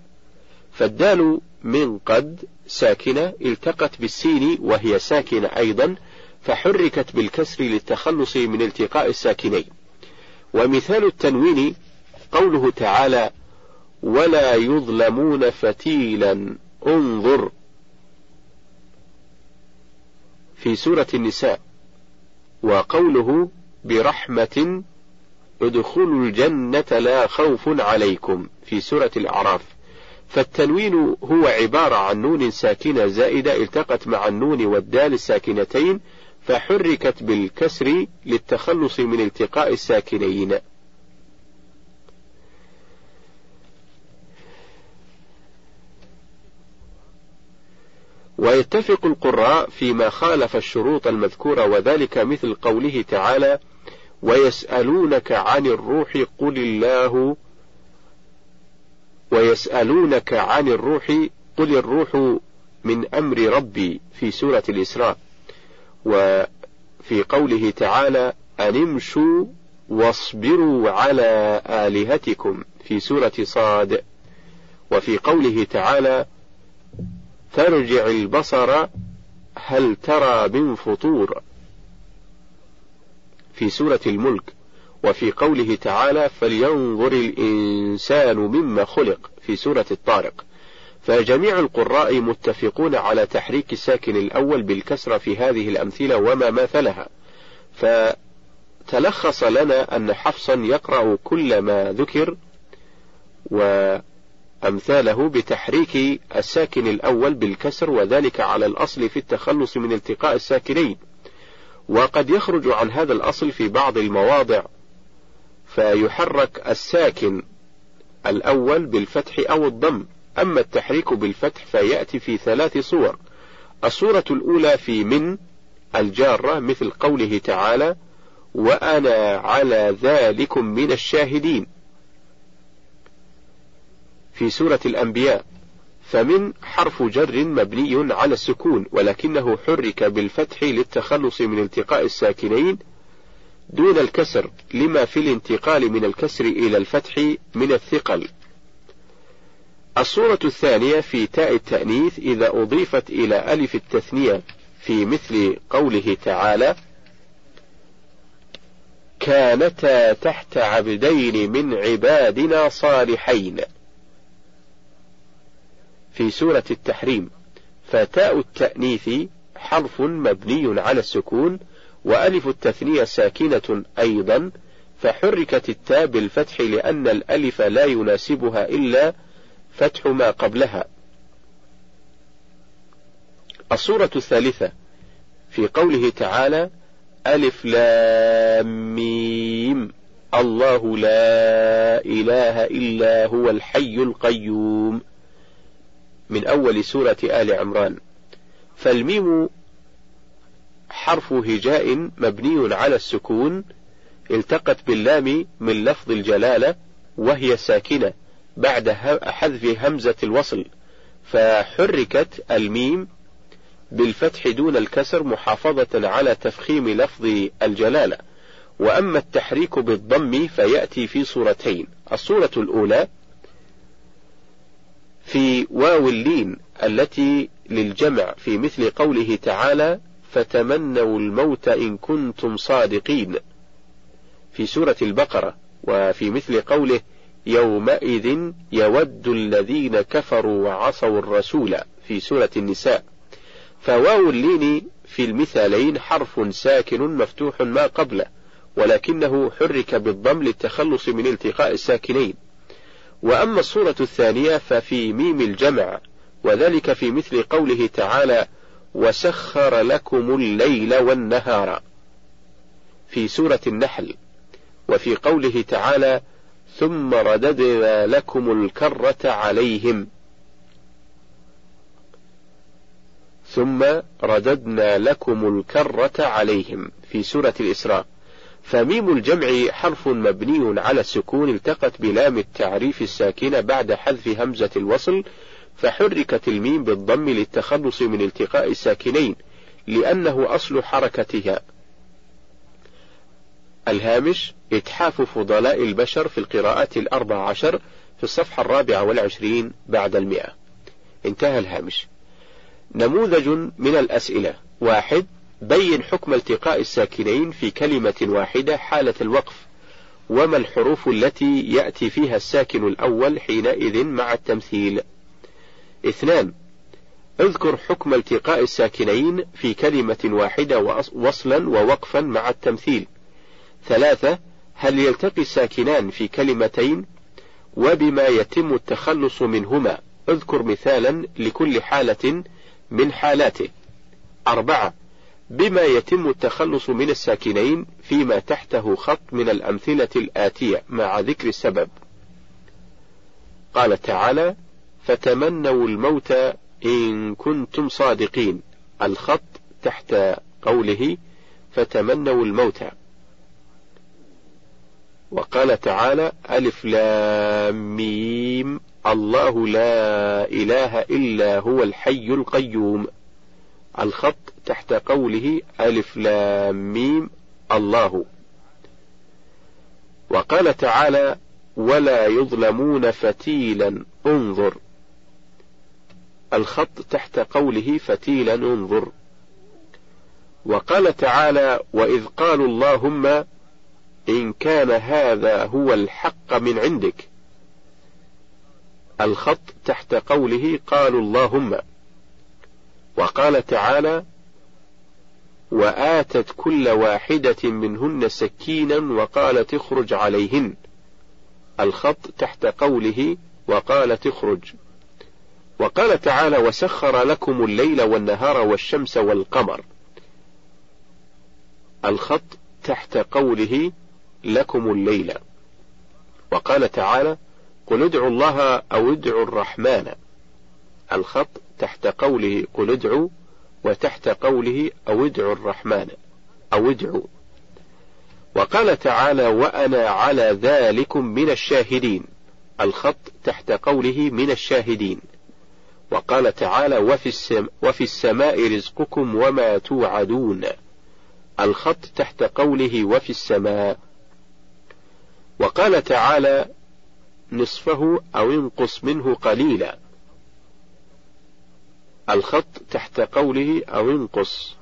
Speaker 1: فالدال من قد ساكنة التقت بالسين وهي ساكنة أيضا فحركت بالكسر للتخلص من التقاء الساكنين. ومثال التنوين قوله تعالى ولا يظلمون فتيلا انظر في سورة النساء. وقوله برحمة ادخلوا الجنة لا خوف عليكم في سورة الأعراف. فالتنوين هو عبارة عن نون ساكنة زائدة التقت مع النون والدال الساكنتين فحركت بالكسر للتخلص من التقاء الساكنين. ويتفق القراء فيما خالف الشروط المذكورة وذلك مثل قوله تعالى ويسألونك عن الروح قل الله ويسألونك عن الروح قل الروح من أمر ربي في سورة الإسراء. وفي قوله تعالى أن امشوا واصبروا على آلهتكم في سورة صاد. وفي قوله تعالى ترجع البصر هل ترى من فطور. في سورة الملك. وفي قوله تعالى فلينظر الإنسان مما خلق. في سورة الطارق. فجميع القراء متفقون على تحريك الساكن الأول بالكسرة في هذه الأمثلة وما ماثلها. فتلخص لنا أن حفصا يقرأ كل ما ذكر وأمثاله بتحريك الساكن الأول بالكسر وذلك على الأصل في التخلص من التقاء الساكنين. وقد يخرج عن هذا الأصل في بعض المواضع فيحرك الساكن الأول بالفتح أو الضم. أما التحريك بالفتح فيأتي في ثلاث صور. الصورة الأولى في من الجارة مثل قوله تعالى وأنا على ذلكم من الشاهدين في سورة الأنبياء فمن حرف جر مبني على السكون ولكنه حرك بالفتح للتخلص من التقاء الساكنين دون الكسر لما في الانتقال من الكسر إلى الفتح من الثقل الصورة الثانية في تاء التأنيث إذا أضيفت إلى ألف التثنية في مثل قوله تعالى كانتا تحت عبدين من عبادنا صالحين في سورة التحريم فتاء التأنيث حرف مبني على السكون وألف التثنية ساكنة أيضا فحركت التاء بالفتح لأن الألف لا يناسبها إلا فتح ما قبلها. الصورة الثالثة في قوله تعالى: ألف لام ميم. الله لا إله إلا هو الحي القيوم. من أول سورة آل عمران. فالميم حرف هجاء مبني على السكون التقت باللام من لفظ الجلالة وهي ساكنة. بعد حذف همزة الوصل فحركت الميم بالفتح دون الكسر محافظة على تفخيم لفظ الجلالة. وأما التحريك بالضم فيأتي في صورتين. الصورة الأولى في واو اللين التي للجمع في مثل قوله تعالى فتمنوا الموت إن كنتم صادقين في سورة البقرة وفي مثل قوله يومئذ يود الذين كفروا وعصوا الرسول في سورة النساء. فواو اللين في المثالين حرف ساكن مفتوح ما قبله ولكنه حرك بالضم للتخلص من التقاء الساكنين. وأما الصورة الثانية ففي ميم الجمع وذلك في مثل قوله تعالى وسخر لكم الليل والنهار. في سورة النحل وفي قوله تعالى ثم رددنا لكم الكرة عليهم. ثم رددنا لكم الكرة عليهم في سورة الإسراء. فميم الجمع حرف مبني على السكون التقت بلام التعريف الساكنة بعد حذف همزة الوصل فحركت الميم بالضم للتخلص من التقاء الساكنين لأنه أصل حركتها. الهامش إتحاف فضلاء البشر في القراءات الأربع عشر في الصفحة الرابعة والعشرين بعد المئة. انتهى الهامش. نموذج من الأسئلة. واحد بين حكم التقاء الساكنين في كلمة واحدة حالة الوقف وما الحروف التي يأتي فيها الساكن الأول حينئذ مع التمثيل؟ اثنان اذكر حكم التقاء الساكنين في كلمة واحدة وصلا ووقفا مع التمثيل. ثلاثة هل يلتقي الساكنان في كلمتين؟ وبما يتم التخلص منهما اذكر مثالا لكل حالة من حالاته. أربعة بما يتم التخلص من الساكنين فيما تحته خط من الأمثلة الآتية مع ذكر السبب. قال تعالى فتمنوا الموت إن كنتم صادقين. الخط تحت قوله فتمنوا الموت. وقال تعالى ألف لام ميم الله لا إله إلا هو الحي القيوم. الخط تحت قوله ألف لام ميم الله. وقال تعالى ولا يظلمون فتيلا انظر. الخط تحت قوله فتيلا انظر. وقال تعالى وإذ قالوا اللهم إن كان هذا هو الحق من عندك. الخط تحت قوله قالوا اللهم. وقال تعالى وآتت كل واحدة منهن سكينا وقالت اخرج عليهن. الخط تحت قوله وقالت اخرج. وقال تعالى وسخر لكم الليل والنهار والشمس والقمر. الخط تحت قوله لكم الليل. وقال تعالى قل ادعوا الله أو ادعوا الرحمن. الخط تحت قوله قل ادعوا وتحت قوله أو ادعوا الرحمن. أو ادعوا. وقال تعالى وأنا على ذلكم من الشاهدين. الخط تحت قوله من الشاهدين. وقال تعالى وفي, السم وفي السماء رزقكم وما توعدون. الخط تحت قوله وفي السماء. وقال تعالى نصفه أو انقص منه قليلا. الخط تحت قوله أو انقص.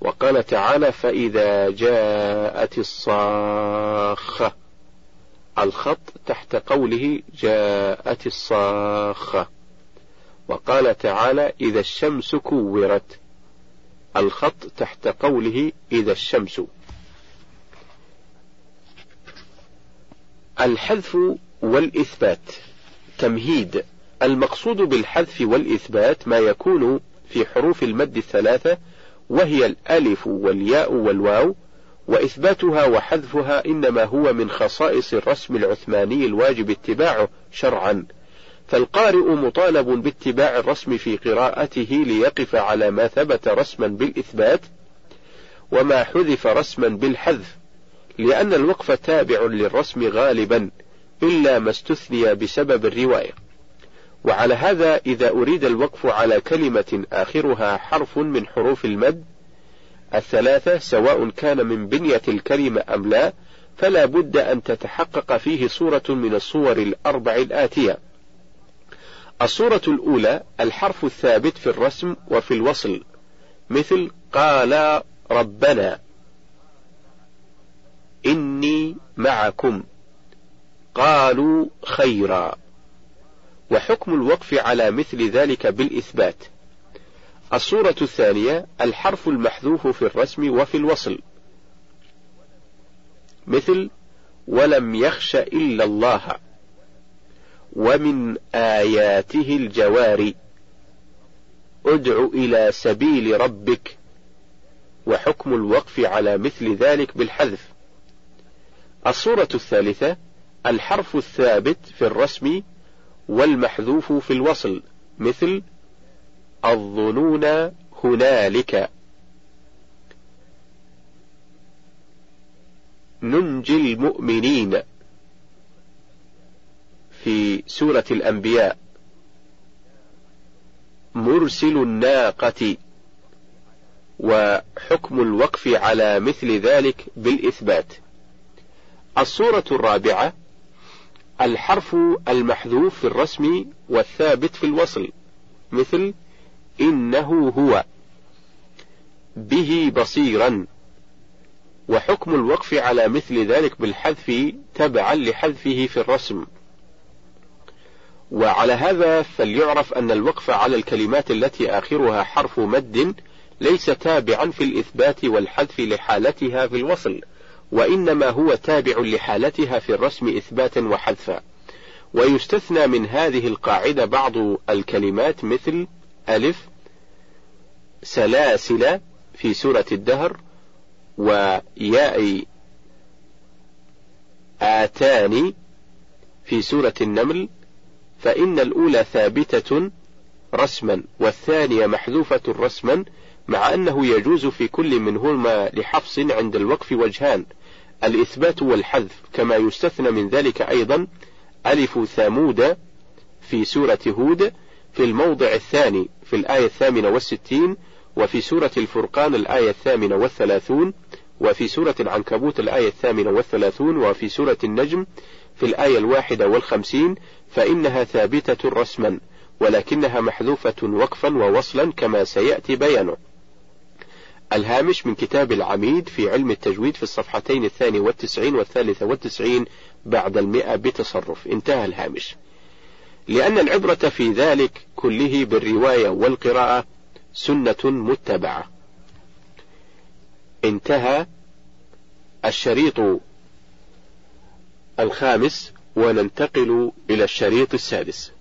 Speaker 1: وقال تعالى فإذا جاءت الصاخة. الخط تحت قوله جاءت الصاخة. وقال تعالى إذا الشمس كورت. الخط تحت قوله إذا الشمس. الحذف والإثبات. تمهيد. المقصود بالحذف والإثبات ما يكون في حروف المد الثلاثة وهي الألف والياء والواو وإثباتها وحذفها إنما هو من خصائص الرسم العثماني الواجب اتباعه شرعا. فالقارئ مطالب باتباع الرسم في قراءته ليقف على ما ثبت رسما بالإثبات وما حذف رسما بالحذف لأن الوقف تابع للرسم غالبا إلا ما استثني بسبب الرواية. وعلى هذا إذا أريد الوقف على كلمة آخرها حرف من حروف المد الثلاثة سواء كان من بنية الكلمة أم لا فلا بد أن تتحقق فيه صورة من الصور الأربع الآتية. الصورة الأولى الحرف الثابت في الرسم وفي الوصل مثل قال ربنا. إني معكم. قالوا خيرا. وحكم الوقف على مثل ذلك بالإثبات. الصورة الثانية الحرف المحذوف في الرسم وفي الوصل. مثل ولم يخش إلا الله. ومن آياته الجوار ادع إلى سبيل ربك. وحكم الوقف على مثل ذلك بالحذف. الصورة الثالثة الحرف الثابت في الرسم والمحذوف في الوصل مثل الظنون هنالك. ننجي المؤمنين. في سورة الأنبياء مرسل الناقة. وحكم الوقف على مثل ذلك بالإثبات. الصورة الرابعة الحرف المحذوف في الرسم والثابت في الوصل مثل إنه هو به بصيرا وحكم الوقف على مثل ذلك بالحذف تبعا لحذفه في الرسم. وعلى هذا فليعرف أن الوقف على الكلمات التي آخرها حرف مد ليس تابعا في الإثبات والحذف لحالتها في الوصل. وإنما هو تابع لحالتها في الرسم إثباتا وحذفا. ويستثنى من هذه القاعدة بعض الكلمات مثل ألف سلاسل في سورة الدهر وياء آتان في سورة النمل فإن الأولى ثابتة رسما والثانية محذوفة رسما مع أنه يجوز في كل منهما لحفص عند الوقف وجهان. الإثبات والحذف كما يستثنى من ذلك أيضا ألف ثامود في سورة هود في الموضع الثاني في الآية الثامنة والستين وفي سورة الفرقان الآية الثامنة والثلاثون وفي سورة العنكبوت الآية الثامنة والثلاثون وفي سورة النجم في الآية الواحدة والخمسين فإنها ثابتة رسما ولكنها محذوفة وقفا ووصلا كما سيأتي بيانه. الهامش من كتاب العميد في علم التجويد في الصفحتين الثاني والتسعين والثالثة والتسعين بعد المئة بتصرف. انتهى الهامش. لأن العبرة في ذلك كله بالرواية والقراءة سنة متبعة. انتهى الشريط الخامس وننتقل إلى الشريط السادس.